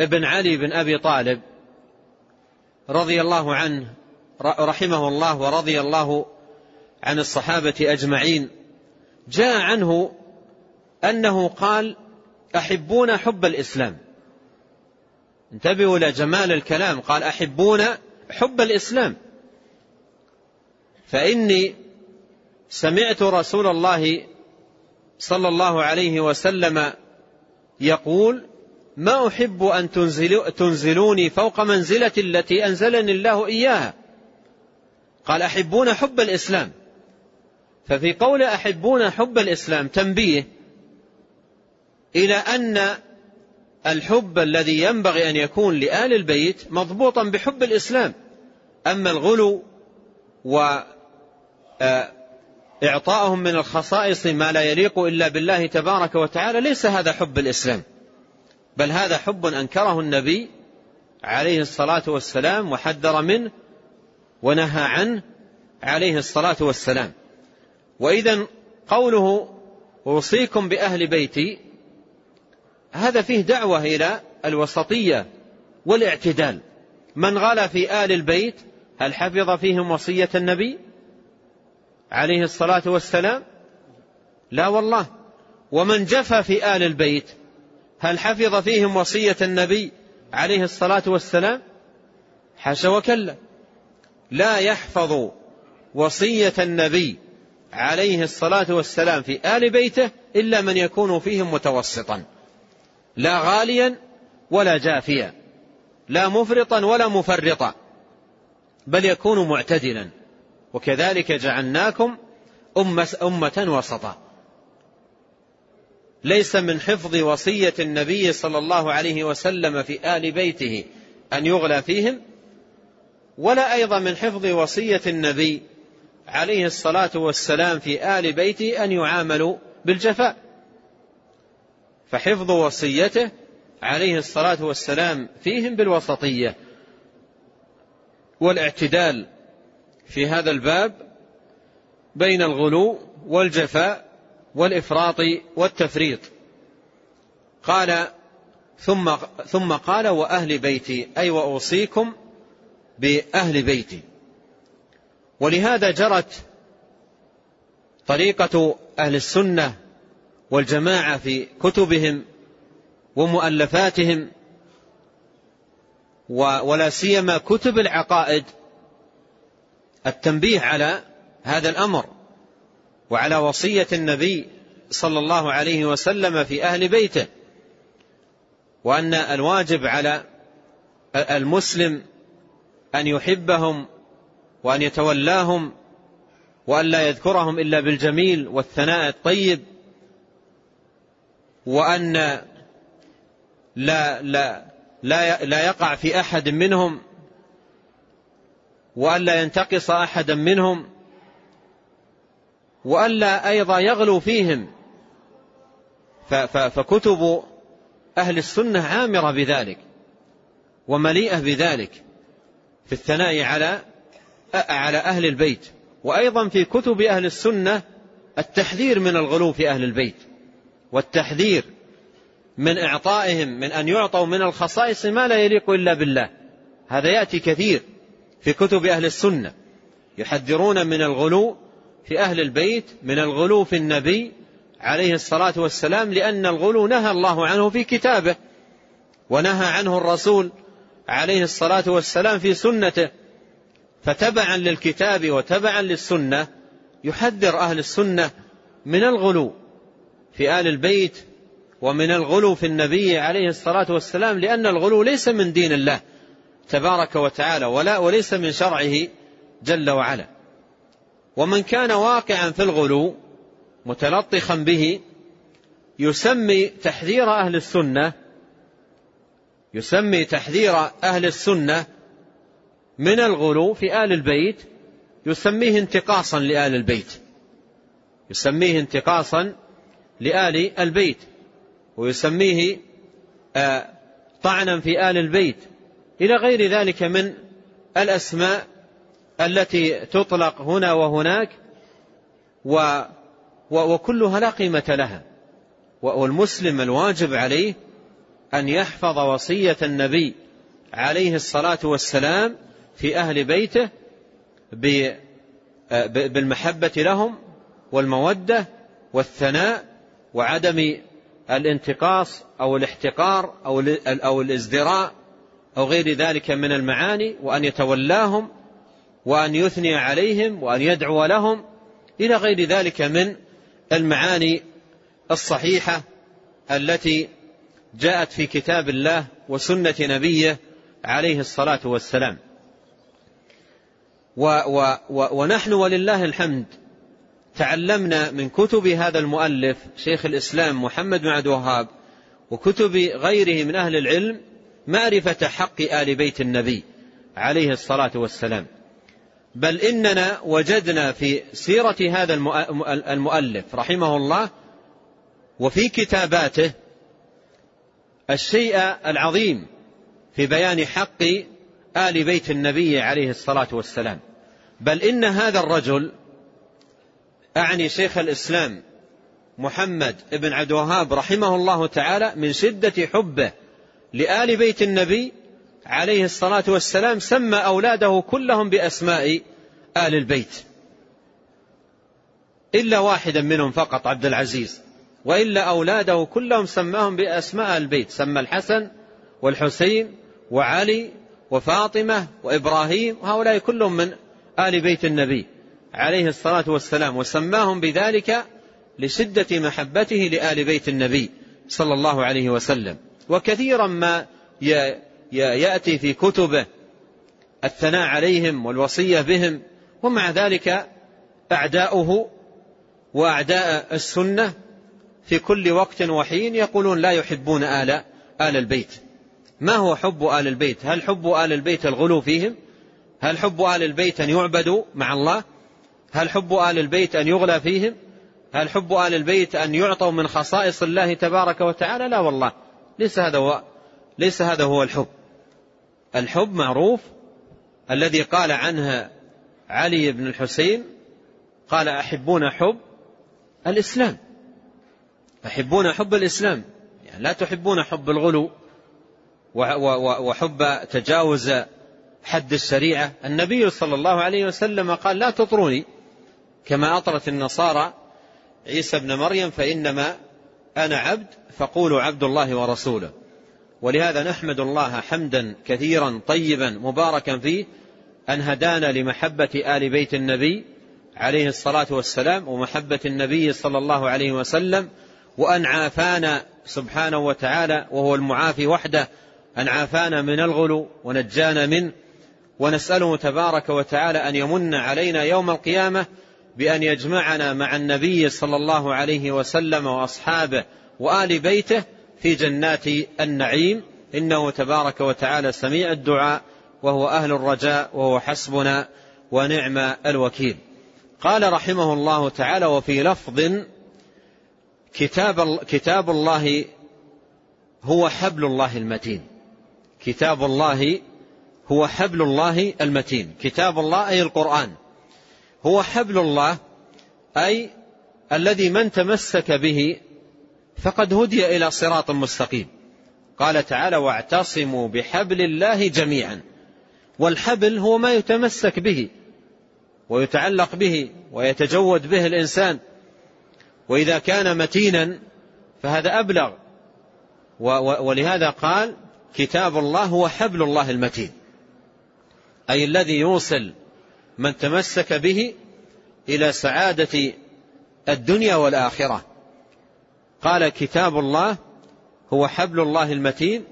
ابن علي بن أبي طالب رضي الله عنه رحمه الله ورضي الله عن الصحابة أجمعين جاء عنه أنه قال أحبون حب الإسلام. انتبهوا إلى جمال الكلام قال أحبون حب الإسلام. فإني سمعت رسول الله صلى الله عليه وسلم يقول ما أحب أن تنزلوني فوق منزلة التي أنزلني الله إياها. قال أحبون حب الإسلام. ففي قول أحبون حب الإسلام تنبيه إلى أن الحب الذي ينبغي أن يكون لآل البيت مضبوطا بحب الإسلام. أما الغلو و آه، من الخصائص ما لا يليق إلا بالله تبارك وتعالى ليس هذا حب الإسلام. بل هذا حب أنكره النبي عليه الصلاة والسلام وحذر منه ونهى عنه عليه الصلاة والسلام. وإذا قوله أوصيكم بأهل بيتي هذا فيه دعوة إلى الوسطية والاعتدال. من غلا في آل البيت هل حفظ فيهم وصية النبي عليه الصلاة والسلام؟ لا والله. ومن جفى في آل البيت هل حفظ فيهم وصية النبي عليه الصلاة والسلام؟ حاشا وكلا. لا يحفظ وصية النبي عليه الصلاة والسلام في آل بيته إلا من يكون فيهم متوسطا. لا غاليا ولا جافيا. لا مفرطا ولا مفرطا. بل يكون معتدلا. وكذلك جعلناكم أمة, وسطا. ليس من حفظ وصية النبي صلى الله عليه وسلم في آل بيته أن يغلى فيهم ولا أيضا من حفظ وصية النبي عليه الصلاة والسلام في آل بيته أن يعاملوا بالجفاء. فحفظ وصيته عليه الصلاة والسلام فيهم بالوسطية. والاعتدال في هذا الباب بين الغلو والجفاء والإفراط والتفريط. قال ثم ثم قال وأهل بيتي أي وأوصيكم بأهل بيتي. ولهذا جرت طريقة أهل السنة والجماعة في كتبهم ومؤلفاتهم ولا سيما كتب العقائد التنبيه على هذا الأمر. وعلى وصية النبي صلى الله عليه وسلم في أهل بيته وأن الواجب على المسلم أن يحبهم وأن يتولاهم وأن لا يذكرهم إلا بالجميل والثناء الطيب وأن لا لا لا لا يقع في أحد منهم وألا ينتقص أحدا منهم وألا أيضا يغلو فيهم. فكتب أهل السنة عامرة بذلك ومليئة بذلك في الثناء على على أهل البيت. وأيضا في كتب أهل السنة التحذير من الغلو في أهل البيت والتحذير من إعطائهم من أن يعطوا من الخصائص ما لا يليق إلا بالله. هذا يأتي كثير في كتب أهل السنة. يحذرون من الغلو في أهل البيت من الغلو في النبي عليه الصلاة والسلام لأن الغلو نهى الله عنه في كتابه ونهى عنه الرسول عليه الصلاة والسلام في سنته. فتبعا للكتاب وتبعا للسنة يحذر أهل السنة من الغلو في آل البيت ومن الغلو في النبي عليه الصلاة والسلام لأن الغلو ليس من دين الله تبارك وتعالى ولا وليس من شرعه جل وعلا. ومن كان واقعا في الغلو متلطخا به يسمي تحذير أهل السنة يسمي تحذير أهل السنة من الغلو في آل البيت يسميه انتقاصا لآل البيت. يسميه انتقاصا لآل البيت ويسميه آه، طعنا في آل البيت. إلى غير ذلك من الأسماء التي تطلق هنا وهناك و وكلها لا قيمة لها. والمسلم الواجب عليه أن يحفظ وصية النبي عليه الصلاة والسلام في أهل بيته بالمحبة لهم والمودة والثناء وعدم الانتقاص أو الاحتقار أو الازدراء أو غير ذلك من المعاني وأن يتولاهم وأن يثني عليهم وأن يدعو لهم إلى غير ذلك من المعاني الصحيحة التي جاءت في كتاب الله وسنة نبيه عليه الصلاة والسلام. و و و ونحن ولله الحمد تعلمنا من كتب هذا المؤلف شيخ الإسلام محمد بن عبد الوهاب وكتب غيره من أهل العلم معرفة حق آل بيت النبي عليه الصلاة والسلام. بل إننا وجدنا في سيرة هذا المؤلف رحمه الله وفي كتاباته الشيء العظيم في بيان حق آل بيت النبي عليه الصلاة والسلام. بل إن هذا الرجل أعني شيخ الإسلام محمد بن عبد الوهاب رحمه الله تعالى من شدة حبه لآل بيت النبي عليه الصلاة والسلام سمى أولاده كلهم بأسماء آل البيت. إلا واحدا منهم فقط عبد العزيز. وإلا أولاده كلهم سماهم بأسماء البيت. سمى الحسن والحسين وعلي وفاطمة وإبراهيم. هؤلاء كلهم من آل بيت النبي عليه الصلاة والسلام. وسماهم بذلك لشدة محبته لآل بيت النبي صلى الله عليه وسلم. وكثيرا ما يأتي في كتبه الثناء عليهم والوصية بهم ومع ذلك أعداؤه وأعداء السنة في كل وقت وحين يقولون لا يحبون آل آل البيت. ما هو حب آل البيت؟ هل حب آل البيت الغلو فيهم؟ هل حب آل البيت أن يعبدوا مع الله؟ هل حب آل البيت أن يغلى فيهم؟ هل حب آل البيت أن يعطوا من خصائص الله تبارك وتعالى؟ لا والله ليس هذا هو ليس هذا هو الحب. الحب معروف. الذي قال عنها علي بن الحسين قال أحبون حب الإسلام. تحبون حب الإسلام. يعني لا تحبون حب الغلو وحب تجاوز حد الشريعة. النبي صلى الله عليه وسلم قال لا تطروني كما أطرت النصارى عيسى ابن مريم فإنما أنا عبد فقولوا عبد الله ورسوله. ولهذا نحمد الله حمدا كثيرا طيبا مباركا فيه أن هدانا لمحبة آل بيت النبي عليه الصلاة والسلام ومحبة النبي صلى الله عليه وسلم وأن عافانا سبحانه وتعالى وهو المعافي وحده أن عافانا من الغلو ونجانا منه ونسأله تبارك وتعالى أن يمن علينا يوم القيامة بأن يجمعنا مع النبي صلى الله عليه وسلم وأصحابه وآل بيته في جنات النعيم. إنه تبارك وتعالى سميع الدعاء وهو أهل الرجاء وهو حسبنا ونعم الوكيل. قال رحمه الله تعالى وفي لفظ كتاب, كتاب الله هو حبل الله المتين. كتاب الله هو حبل الله المتين. كتاب الله أي القرآن. هو حبل الله أي الذي من تمسك به فقد هدي إلى صراط مستقيم. قال تعالى واعتصموا بحبل الله جميعا. والحبل هو ما يتمسك به ويتعلق به ويتجود به الإنسان. وإذا كان متينا فهذا أبلغ. ولهذا قال كتاب الله هو حبل الله المتين. أي الذي يوصل من تمسك به إلى سعادة الدنيا والآخرة. قال كتاب الله هو حبل الله المتين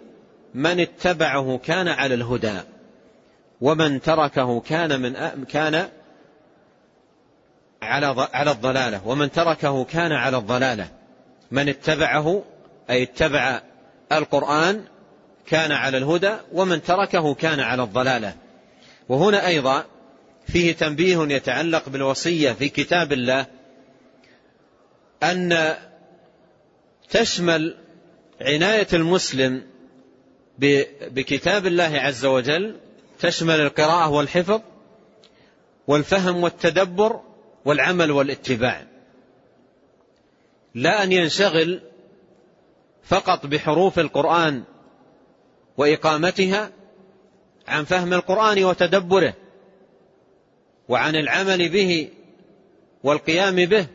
من اتبعه كان على الهدى ومن تركه كان من كان على على الضلالة ومن تركه كان على الضلالة. من اتبعه أي اتبع القرآن كان على الهدى ومن تركه كان على الضلالة. وهنا أيضا فيه تنبيه يتعلق بالوصية في كتاب الله أن تشمل عناية المسلم بكتاب الله عز وجل تشمل القراءة والحفظ والفهم والتدبر والعمل والاتباع. لا أن ينشغل فقط بحروف القرآن وإقامتها عن فهم القرآن وتدبره وعن العمل به والقيام به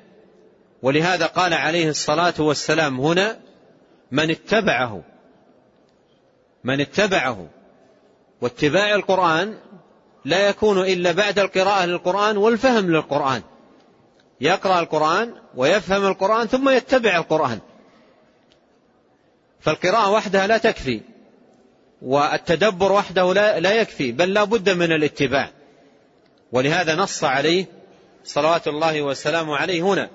ولهذا قال عليه الصلاة والسلام هنا من اتبعه من اتبعه. واتباع القرآن لا يكون إلا بعد القراءة للقرآن والفهم للقرآن. يقرأ القرآن ويفهم القرآن ثم يتبع القرآن. فالقراءة وحدها لا تكفي والتدبر وحده لا يكفي بل لا بد من الاتباع. ولهذا نص عليه صلوات الله وسلامه عليه هنا.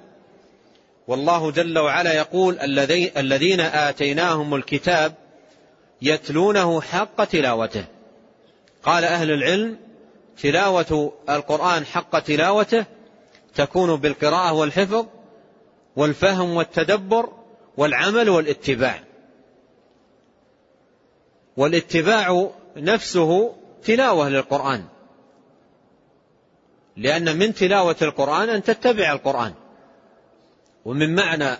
والله جل وعلا يقول الذين آتيناهم الكتاب يتلونه حق تلاوته. قال أهل العلم تلاوة القرآن حق تلاوته تكون بالقراءة والحفظ والفهم والتدبر والعمل والاتباع. والاتباع نفسه تلاوة للقرآن. لأن من تلاوة القرآن أن تتبع القرآن. ومن معنى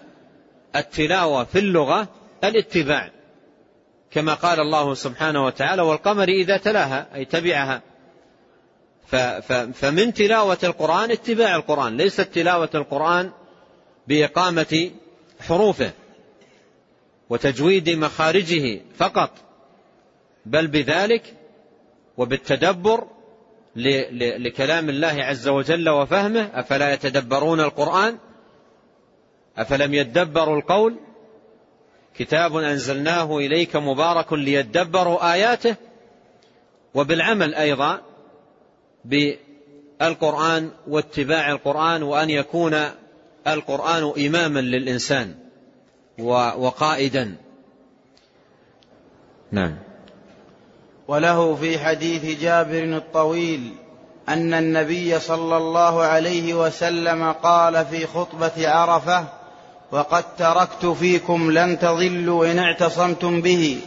التلاوة في اللغة الاتباع كما قال الله سبحانه وتعالى والقمر إذا تلاها أي تبعها. فمن تلاوة القرآن اتباع القرآن ليست تلاوة القرآن بإقامة حروفه وتجويد مخارجه فقط بل بذلك وبالتدبر لكلام الله عز وجل وفهمه أفلا يتدبرون القرآن؟ أفلم يدبروا القول؟ كتاب أنزلناه إليك مبارك ليدبروا آياته. وبالعمل أيضا بالقرآن واتباع القرآن وأن يكون القرآن إماما للإنسان وقائدا. نعم. وله في حديث جابر الطويل أن النبي صلى الله عليه وسلم قال في خطبة عرفة وقد تركت فيكم لن تضلوا إن اعتصمتم به.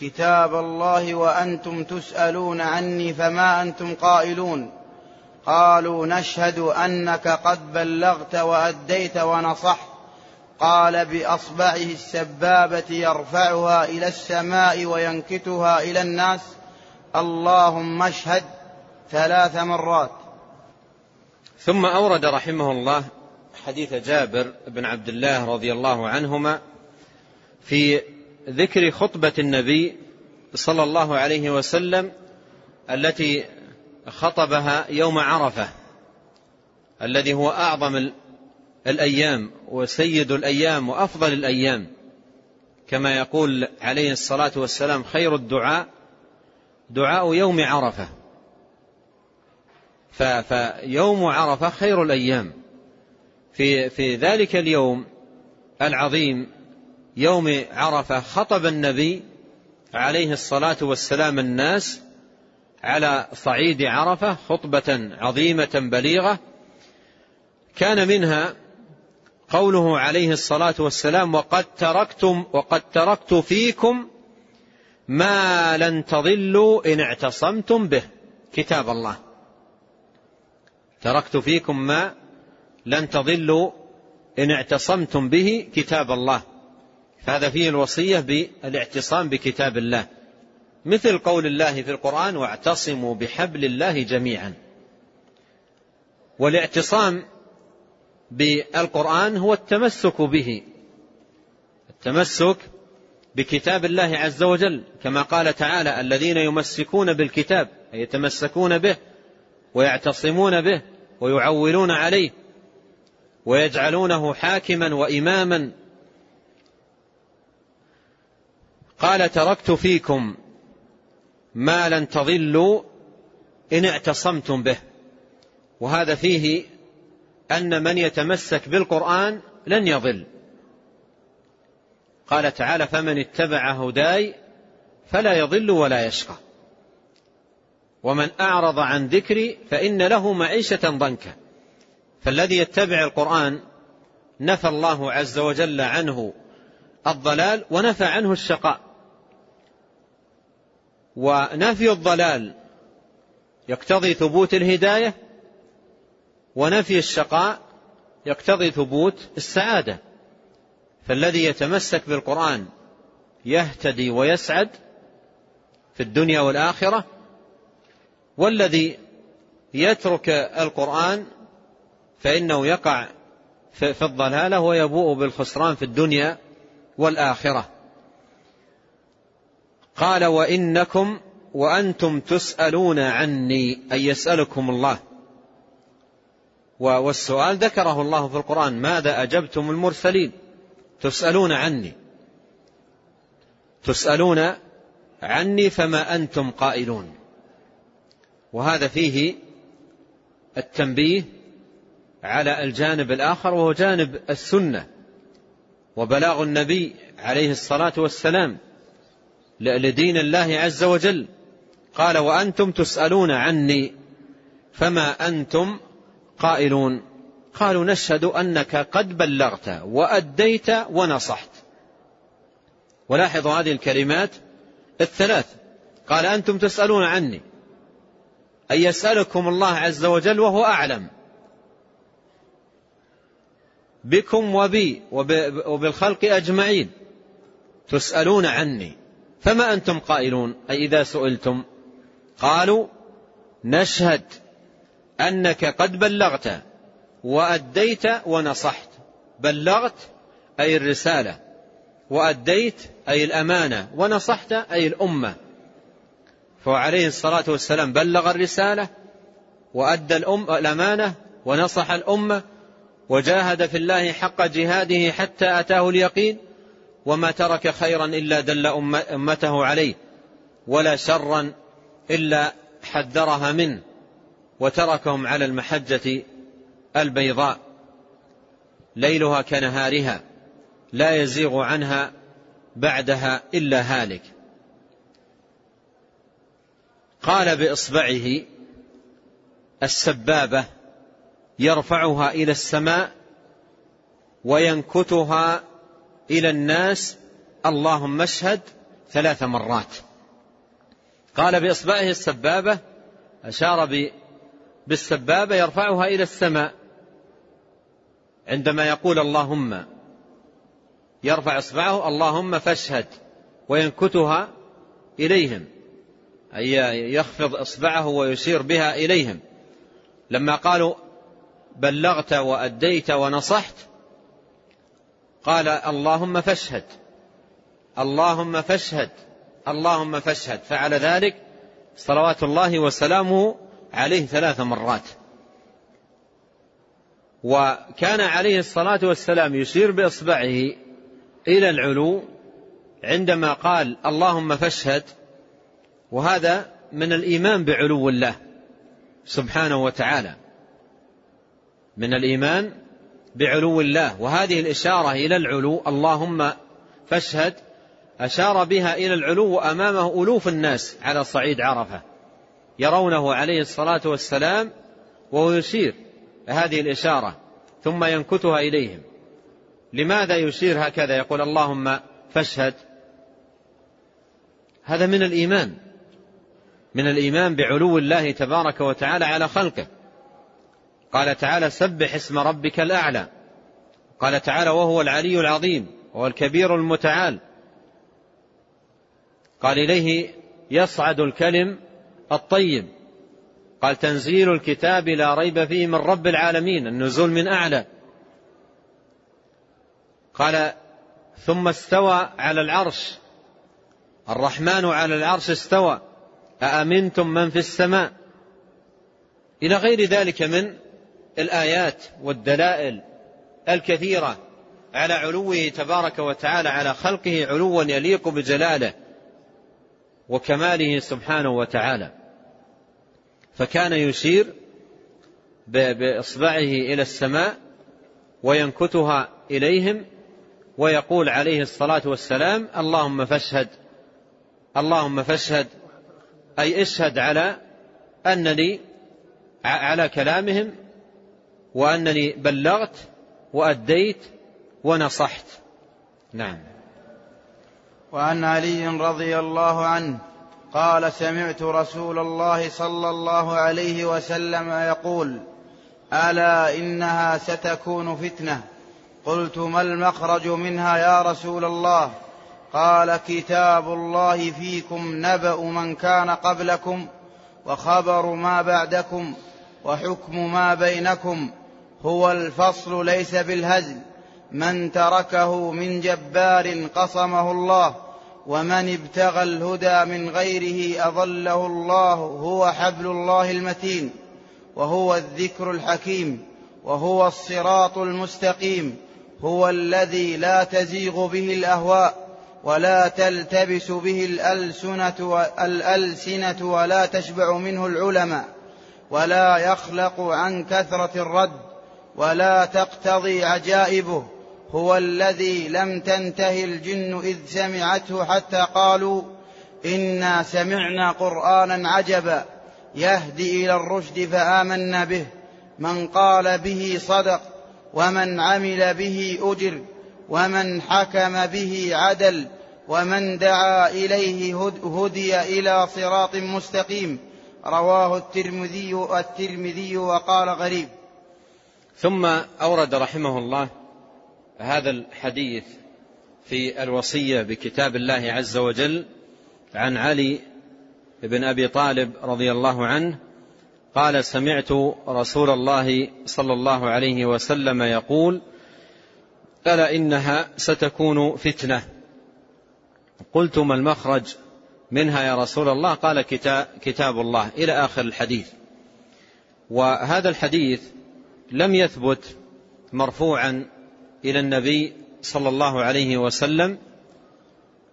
كتاب الله وأنتم تسألون عني فما أنتم قائلون. قالوا نشهد أنك قد بلغت وأديت ونصحت. قال بأصبعه السبابة يرفعها إلى السماء وينكتها إلى الناس. اللهم اشهد ثلاث مرات. ثم أورد رحمه الله حديث جابر بن عبد الله رضي الله عنهما في ذكر خطبة النبي صلى الله عليه وسلم التي خطبها يوم عرفة الذي هو أعظم الأيام وسيد الأيام وأفضل الأيام. كما يقول عليه الصلاة والسلام خير الدعاء دعاء يوم عرفة. فيوم عرفة خير الأيام. في في ذلك اليوم العظيم يوم عرفة خطب النبي عليه الصلاة والسلام الناس على صعيد عرفة خطبة عظيمة بليغة. كان منها قوله عليه الصلاة والسلام وقد تركتم وقد تركت فيكم ما لن تضلوا إن اعتصمتم به. كتاب الله. تركت فيكم ما لن تضلوا إن اعتصمتم به كتاب الله. فهذا فيه الوصية بالاعتصام بكتاب الله. مثل قول الله في القرآن واعتصموا بحبل الله جميعا. والاعتصام بالقرآن هو التمسك به. التمسك بكتاب الله عز وجل كما قال تعالى الذين يمسكون بالكتاب أي يتمسكون به ويعتصمون به ويعولون عليه. ويجعلونه حاكما وإماما. قال تركت فيكم ما لن تضلوا إن اعتصمتم به. وهذا فيه أن من يتمسك بالقرآن لن يضل. قال تعالى فمن اتبع هداي فلا يضل ولا يشقى. ومن أعرض عن ذكري فإن له معيشة ضنكا. فالذي يتبع القرآن نفى الله عز وجل عنه الضلال ونفى عنه الشقاء. ونفي الضلال يقتضي ثبوت الهداية ونفي الشقاء يقتضي ثبوت السعادة. فالذي يتمسك بالقرآن يهتدي ويسعد في الدنيا والآخرة والذي يترك القرآن فإنه يقع في الضلالة ويبوء بالخسران في الدنيا والآخرة. قال وإنكم وأنتم تسألون عني أي يسألكم الله. والسؤال ذكره الله في القرآن ماذا أجبتم المرسلين؟ تسألون عني. تسألون عني فما أنتم قائلون. وهذا فيه التنبيه على الجانب الآخر وهو جانب السنة وبلاغ النبي عليه الصلاة والسلام لدين الله عز وجل. قال وأنتم تسألون عني فما أنتم قائلون؟ قالوا نشهد أنك قد بلغت وأديت ونصحت. ولاحظوا هذه الكلمات الثلاث. قال أنتم تسألون عني أي يسألكم الله عز وجل وهو أعلم. بكم وبي وبالخلق أجمعين. تسألون عني. فما أنتم قائلون؟ أي إذا سئلتم. قالوا نشهد أنك قد بلغت وأديت ونصحت. بلغت أي الرسالة وأديت أي الأمانة ونصحت أي الأمة. فهو عليه الصلاة والسلام بلغ الرسالة وأدى الأم الأمانة ونصح الأمة وجاهد في الله حق جهاده حتى أتاه اليقين وما ترك خيرا إلا دل أمته عليه ولا شرا إلا حذرها منه وتركهم على المحجة البيضاء. ليلها كنهارها لا يزيغ عنها بعدها إلا هالك. قال بإصبعه السبابة يرفعها إلى السماء وينكتها إلى الناس. اللهم اشهد ثلاث مرات. قال بإصبعه السبابة أشار بالسبابة يرفعها إلى السماء عندما يقول اللهم. يرفع إصبعه اللهم فاشهد وينكتها إليهم أي يخفض إصبعه ويشير بها إليهم. لما قالوا بلغت وأديت ونصحت. قال اللهم فاشهد اللهم فاشهد اللهم فاشهد. فعل ذلك صلوات الله وسلامه عليه ثلاث مرات. وكان عليه الصلاة والسلام يشير بإصبعه إلى العلو عندما قال اللهم فاشهد وهذا من الإيمان بعلو الله سبحانه وتعالى. من الإيمان بعلو الله. وهذه الإشارة إلى العلو. اللهم فاشهد. أشار بها إلى العلو وأمامه ألوف الناس على صعيد عرفة. يرونه عليه الصلاة والسلام وهو يشير هذه الإشارة ثم ينكتها إليهم. لماذا يشير هكذا؟ يقول اللهم فاشهد. هذا من الإيمان. من الإيمان بعلو الله تبارك وتعالى على خلقه. قال تعالى سبح اسم ربك الأعلى. قال تعالى وهو العلي العظيم وهو الكبير المتعال. قال إليه يصعد الكلم الطيب. قال تنزيل الكتاب لا ريب فيه من رب العالمين النزول من أعلى. قال ثم استوى على العرش. الرحمن على العرش استوى. أأمنتم من في السماء؟ إلى غير ذلك من الآيات والدلائل الكثيرة على علوه تبارك وتعالى على خلقه علوا يليق بجلاله وكماله سبحانه وتعالى. فكان يشير بإصبعه إلى السماء وينكتها إليهم ويقول عليه الصلاة والسلام اللهم فاشهد اللهم فاشهد أي اشهد على أنني على كلامهم وأنني بلغت وأديت ونصحت. نعم. وعن علي رضي الله عنه قال سمعت رسول الله صلى الله عليه وسلم يقول ألا إنها ستكون فتنة. قلت ما المخرج منها يا رسول الله؟ قال كتاب الله فيكم نبأ من كان قبلكم وخبر ما بعدكم وحكم ما بينكم هو الفصل ليس بالهزل. من تركه من جبار قصمه الله ومن ابتغى الهدى من غيره أظله الله هو حبل الله المتين وهو الذكر الحكيم وهو الصراط المستقيم هو الذي لا تزيغ به الأهواء ولا تلتبس به الألسنة, الألسنة ولا تشبع منه العلماء ولا يخلق عن كثرة الرد ولا تقتضي عجائبه هو الذي لم تنته الجن إذ سمعته حتى قالوا إنا سمعنا قرآنا عجبا يهدي إلى الرشد فآمنا به. من قال به صدق ومن عمل به أجر ومن حكم به عدل ومن دعا إليه هدي إلى صراط مستقيم. رواه الترمذي الترمذي وقال غريب. ثم أورد رحمه الله هذا الحديث في الوصية بكتاب الله عز وجل عن علي بن أبي طالب رضي الله عنه قال سمعت رسول الله صلى الله عليه وسلم يقول ألا إنها ستكون فتنة. قلت ما المخرج منها يا رسول الله؟ قال كتاب الله. إلى آخر الحديث. وهذا الحديث لم يثبت مرفوعا إلى النبي صلى الله عليه وسلم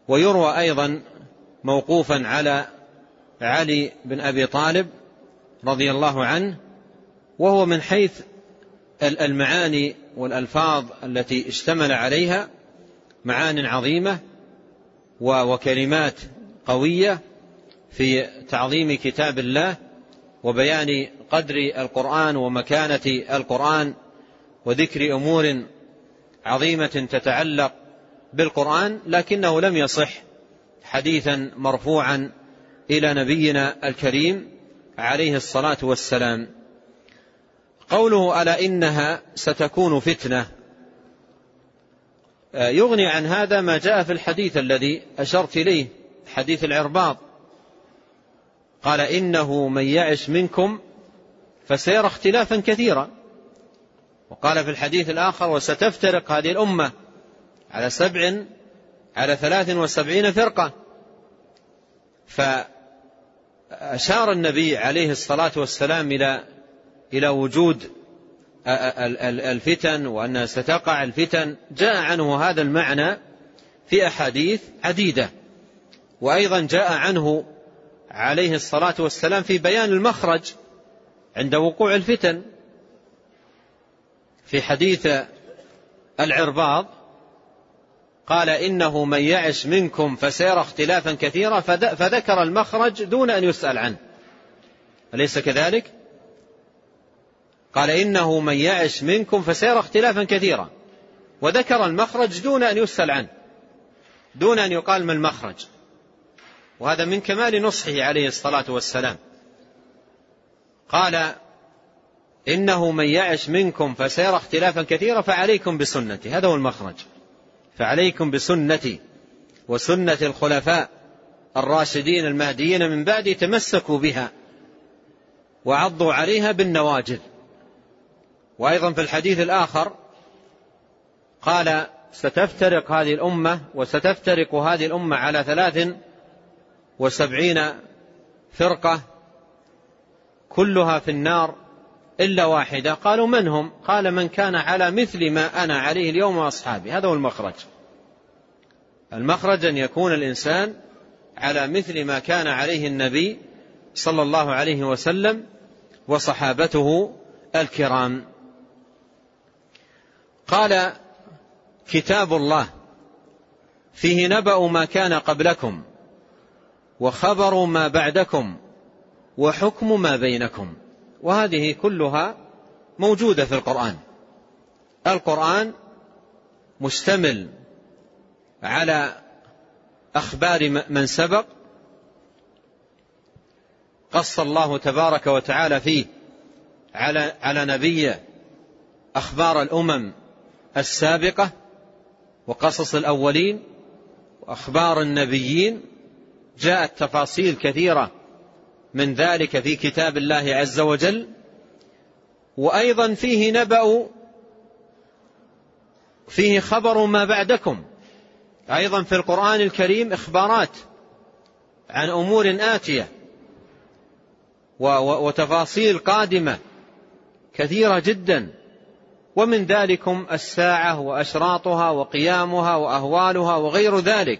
ويروى أيضا موقوفا على علي بن أبي طالب رضي الله عنه وهو من حيث المعاني والألفاظ التي اشتمل عليها معان عظيمة وكلمات قوية في تعظيم كتاب الله وبيان قدر القرآن ومكانة القرآن وذكر أمور عظيمة تتعلق بالقرآن لكنه لم يصح حديثا مرفوعا إلى نبينا الكريم عليه الصلاة والسلام. قوله ألا إنها ستكون فتنة يغني عن هذا ما جاء في الحديث الذي أشرت إليه حديث العرباض. قال إنه من يعش منكم فسيرى اختلافا كثيرا. وقال في الحديث الآخر وستفترق هذه الأمة على سبع على ثلاث وسبعين فرقة. فأشار النبي عليه الصلاة والسلام إلى إلى وجود الفتن وأنها ستقع الفتن. جاء عنه هذا المعنى في أحاديث عديدة. وأيضا جاء عنه عليه الصلاة والسلام في بيان المخرج. عند وقوع الفتن في حديث العرباض قال إنه من يعش منكم فسيرى اختلافا كثيرا فذكر المخرج دون أن يسأل عنه. أليس كذلك؟ قال إنه من يعش منكم فسيرى اختلافا كثيرا وذكر المخرج دون أن يسأل عنه دون أن يقال ما المخرج. وهذا من كمال نصحه عليه الصلاة والسلام. قال إنه من يعش منكم فسيرى اختلافا كثيرا فعليكم بسنتي. هذا هو المخرج. فعليكم بسنتي وسنة الخلفاء الراشدين المهديين من بعدي تمسكوا بها وعضوا عليها بالنواجذ. وأيضا في الحديث الآخر قال ستفترق هذه الأمة وستفترق هذه الأمة على ثلاث وسبعين فرقة كلها في النار إلا واحدة. قالوا من هم؟ قال من كان على مثل ما أنا عليه اليوم وأصحابي. هذا هو المخرج. المخرج أن يكون الإنسان على مثل ما كان عليه النبي صلى الله عليه وسلم وصحابته الكرام. قال كتاب الله فيه نبأ ما كان قبلكم وخبر ما بعدكم وحكم ما بينكم. وهذه كلها موجودة في القرآن. القرآن مشتمل على أخبار من سبق قص الله تبارك وتعالى فيه على على نبيه أخبار الأمم السابقة وقصص الأولين وأخبار النبيين جاءت تفاصيل كثيرة من ذلك في كتاب الله عز وجل. وأيضا فيه نبأ فيه خبر ما بعدكم. أيضا في القرآن الكريم إخبارات عن أمور آتية وتفاصيل قادمة كثيرة جدا. ومن ذلكم الساعة وأشراطها وقيامها وأهوالها وغير ذلك.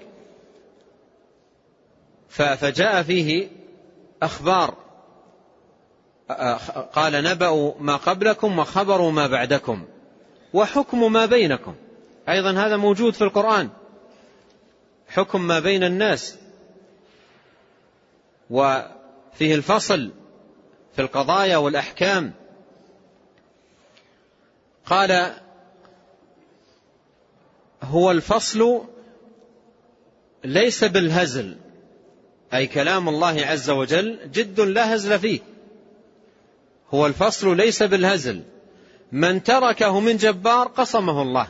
فجاء فيه أخبار. قال نبأ ما قبلكم وخبروا ما بعدكم وحكم ما بينكم. أيضا هذا موجود في القرآن. حكم ما بين الناس. وفيه الفصل في القضايا والأحكام. قال هو الفصل ليس بالهزل. أي كلام الله عز وجل جد لا هزل فيه. هو الفصل ليس بالهزل. من تركه من جبار قصمه الله.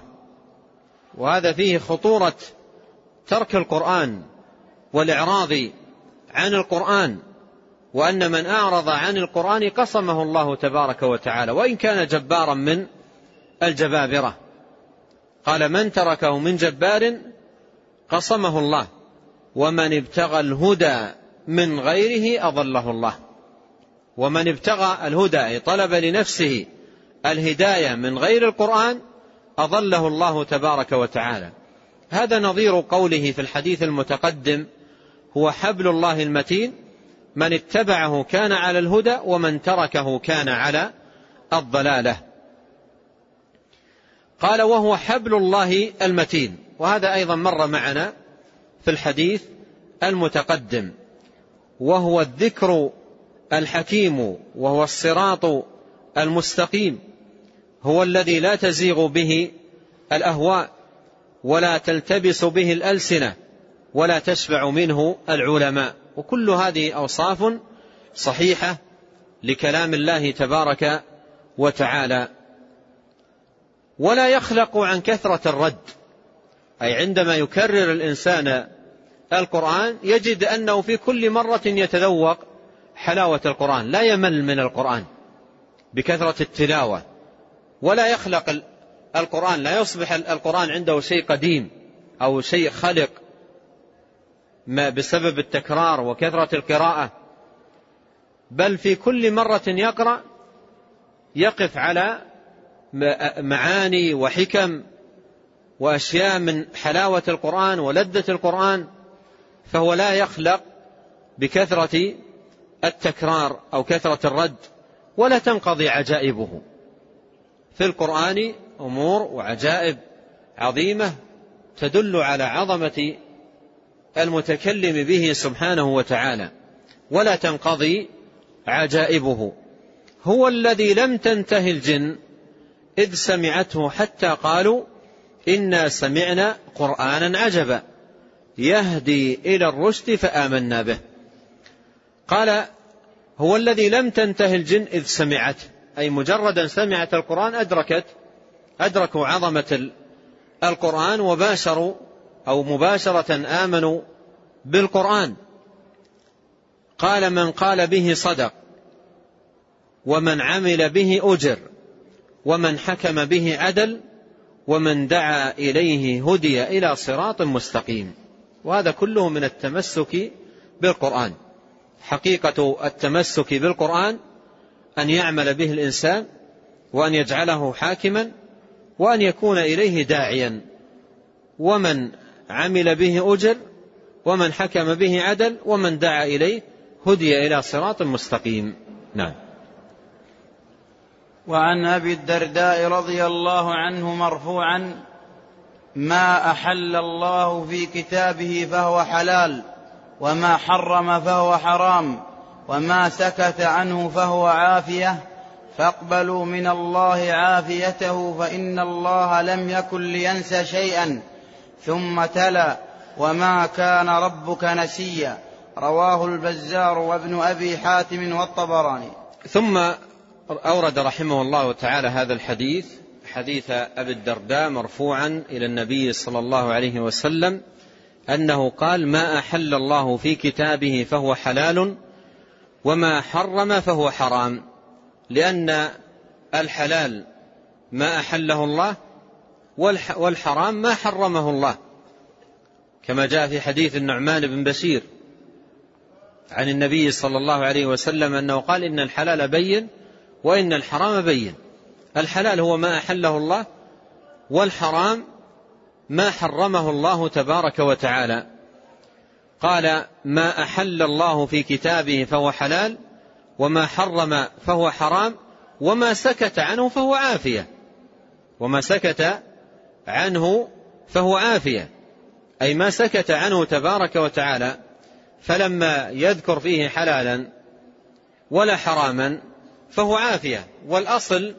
وهذا فيه خطورة ترك القرآن والإعراض عن القرآن وأن من أعرض عن القرآن قصمه الله تبارك وتعالى. وإن كان جبارا من الجبابرة. قال من تركه من جبار قصمه الله. ومن ابتغى الهدى من غيره أضله الله. ومن ابتغى الهدى أي طلب لنفسه الهداية من غير القرآن أضله الله تبارك وتعالى. هذا نظير قوله في الحديث المتقدم هو حبل الله المتين من اتبعه كان على الهدى ومن تركه كان على الضلالة. قال وهو حبل الله المتين. وهذا أيضا مر معنا في الحديث المتقدم وهو الذكر الحكيم وهو الصراط المستقيم هو الذي لا تزيغ به الأهواء ولا تلتبس به الألسنة ولا تشبع منه العلماء. وكل هذه أوصاف صحيحة لكلام الله تبارك وتعالى. ولا يخلق عن كثرة الرد أي عندما يكرر الإنسان القرآن يجد أنه في كل مرة يتذوق حلاوة القرآن لا يمل من القرآن بكثرة التلاوة ولا يخلق القرآن لا يصبح القرآن عنده شيء قديم أو شيء خلق ما بسبب التكرار وكثرة القراءة بل في كل مرة يقرأ يقف على معاني وحكم وأشياء من حلاوة القرآن ولذة القرآن فهو لا يخلق بكثرة التكرار أو كثرة الرد ولا تنقضي عجائبه. في القرآن أمور وعجائب عظيمة تدل على عظمة المتكلم به سبحانه وتعالى ولا تنقضي عجائبه. هو الذي لم تنته الجن إذ سمعته حتى قالوا إنا سمعنا قرآنا عجبا. يهدي إلى الرشد فآمنا به. قال هو الذي لم تنته الجن إذ سمعته أي مجردا سمعت القرآن أدركت أدركوا عظمة القرآن وباشروا أو مباشرة آمنوا بالقرآن. قال من قال به صدق ومن عمل به أجر ومن حكم به عدل ومن دعا إليه هدي إلى صراط مستقيم. وهذا كله من التمسك بالقرآن. حقيقة التمسك بالقرآن أن يعمل به الإنسان وأن يجعله حاكما وأن يكون إليه داعيا. ومن عمل به أجر ومن حكم به عدل ومن دعا إليه هدي إلى صراط مستقيم. نعم. وعن أبي الدرداء رضي الله عنه مرفوعا ما أحل الله في كتابه فهو حلال وما حرم فهو حرام وما سكت عنه فهو عافية. فاقبلوا من الله عافيته فإن الله لم يكن لينس شيئا. ثم تلا وما كان ربك نسيا. رواه البزار وابن أبي حاتم والطبراني. ثم أورد رحمه الله تعالى هذا الحديث حديث أبي الدرداء مرفوعا إلى النبي صلى الله عليه وسلم أنه قال ما أحل الله في كتابه فهو حلال وما حرم فهو حرام لأن الحلال ما أحله الله والحرام ما حرمه الله. كما جاء في حديث النعمان بن بشير عن النبي صلى الله عليه وسلم أنه قال إن الحلال بين وإن الحرام بين. الحلال هو ما أحله الله والحرام ما حرمه الله تبارك وتعالى. قال ما أحل الله في كتابه فهو حلال وما حرم فهو حرام وما سكت عنه فهو عافية. وما سكت عنه فهو عافية. أي ما سكت عنه تبارك وتعالى فلما يذكر فيه حلالا ولا حراما فهو عافية. والأصل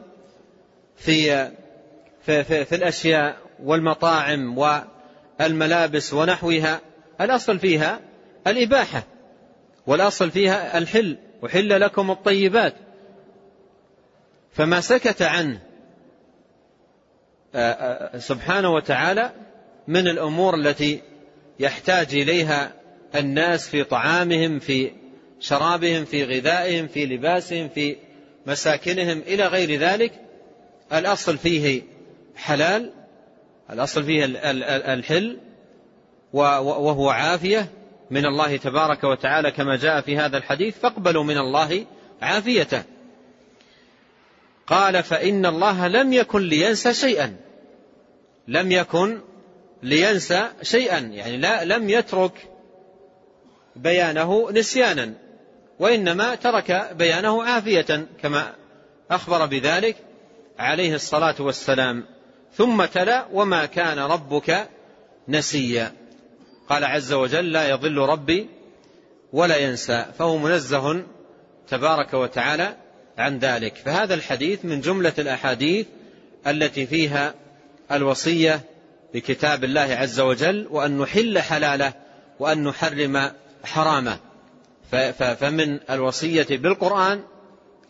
في في, في, في الأشياء والمطاعم والملابس ونحوها. الأصل فيها الإباحة والأصل فيها الحل. وحل لكم الطيبات. فما سكت عنه سبحانه وتعالى من الأمور التي يحتاج إليها الناس في طعامهم في شرابهم في غذائهم في لباسهم في مساكنهم إلى غير ذلك. الأصل فيه حلال الأصل فيه الحل وهو عافية من الله تبارك وتعالى كما جاء في هذا الحديث فاقبلوا من الله عافيته. قال فإن الله لم يكن لينسى شيئا. لم يكن لينسى شيئا. يعني لا لم يترك بيانه نسيانا وإنما ترك بيانه عافية كما أخبر بذلك. عليه الصلاة والسلام ثم تلا وما كان ربك نسيا. قال عز وجل لا يضل ربي ولا ينسى. فهو منزه تبارك وتعالى عن ذلك. فهذا الحديث من جملة الأحاديث التي فيها الوصية بكتاب الله عز وجل وأن نحل حلاله وأن نحرم حرامه. فمن الوصية بالقرآن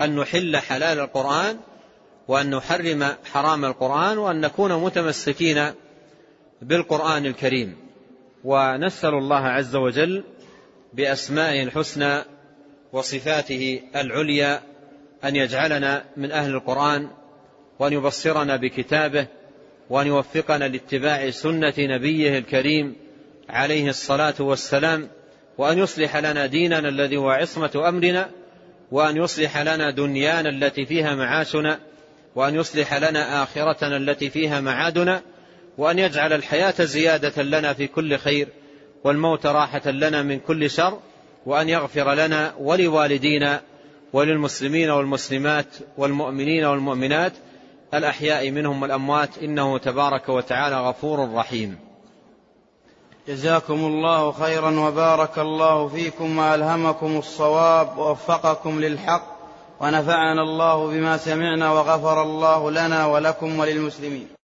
أن نحل حلال القرآن وأن نحرم حرام القرآن وأن نكون متمسكين بالقرآن الكريم. ونسأل الله عز وجل بأسمائه الحسنى وصفاته العليا أن يجعلنا من أهل القرآن وأن يبصرنا بكتابه وأن يوفقنا لاتباع سنة نبيه الكريم عليه الصلاة والسلام وأن يصلح لنا ديننا الذي هو عصمة أمرنا وأن يصلح لنا دنيانا التي فيها معاشنا وأن يصلح لنا آخرتنا التي فيها معادنا وأن يجعل الحياة زيادة لنا في كل خير والموت راحة لنا من كل شر وأن يغفر لنا ولوالدينا وللمسلمين والمسلمات والمؤمنين والمؤمنات الأحياء منهم والأموات. إنه تبارك وتعالى غفور رحيم. جزاكم الله خيرا وبارك الله فيكم وألهمكم الصواب ووفقكم للحق. ونفعنا الله بما سمعنا وغفر الله لنا ولكم وللمسلمين.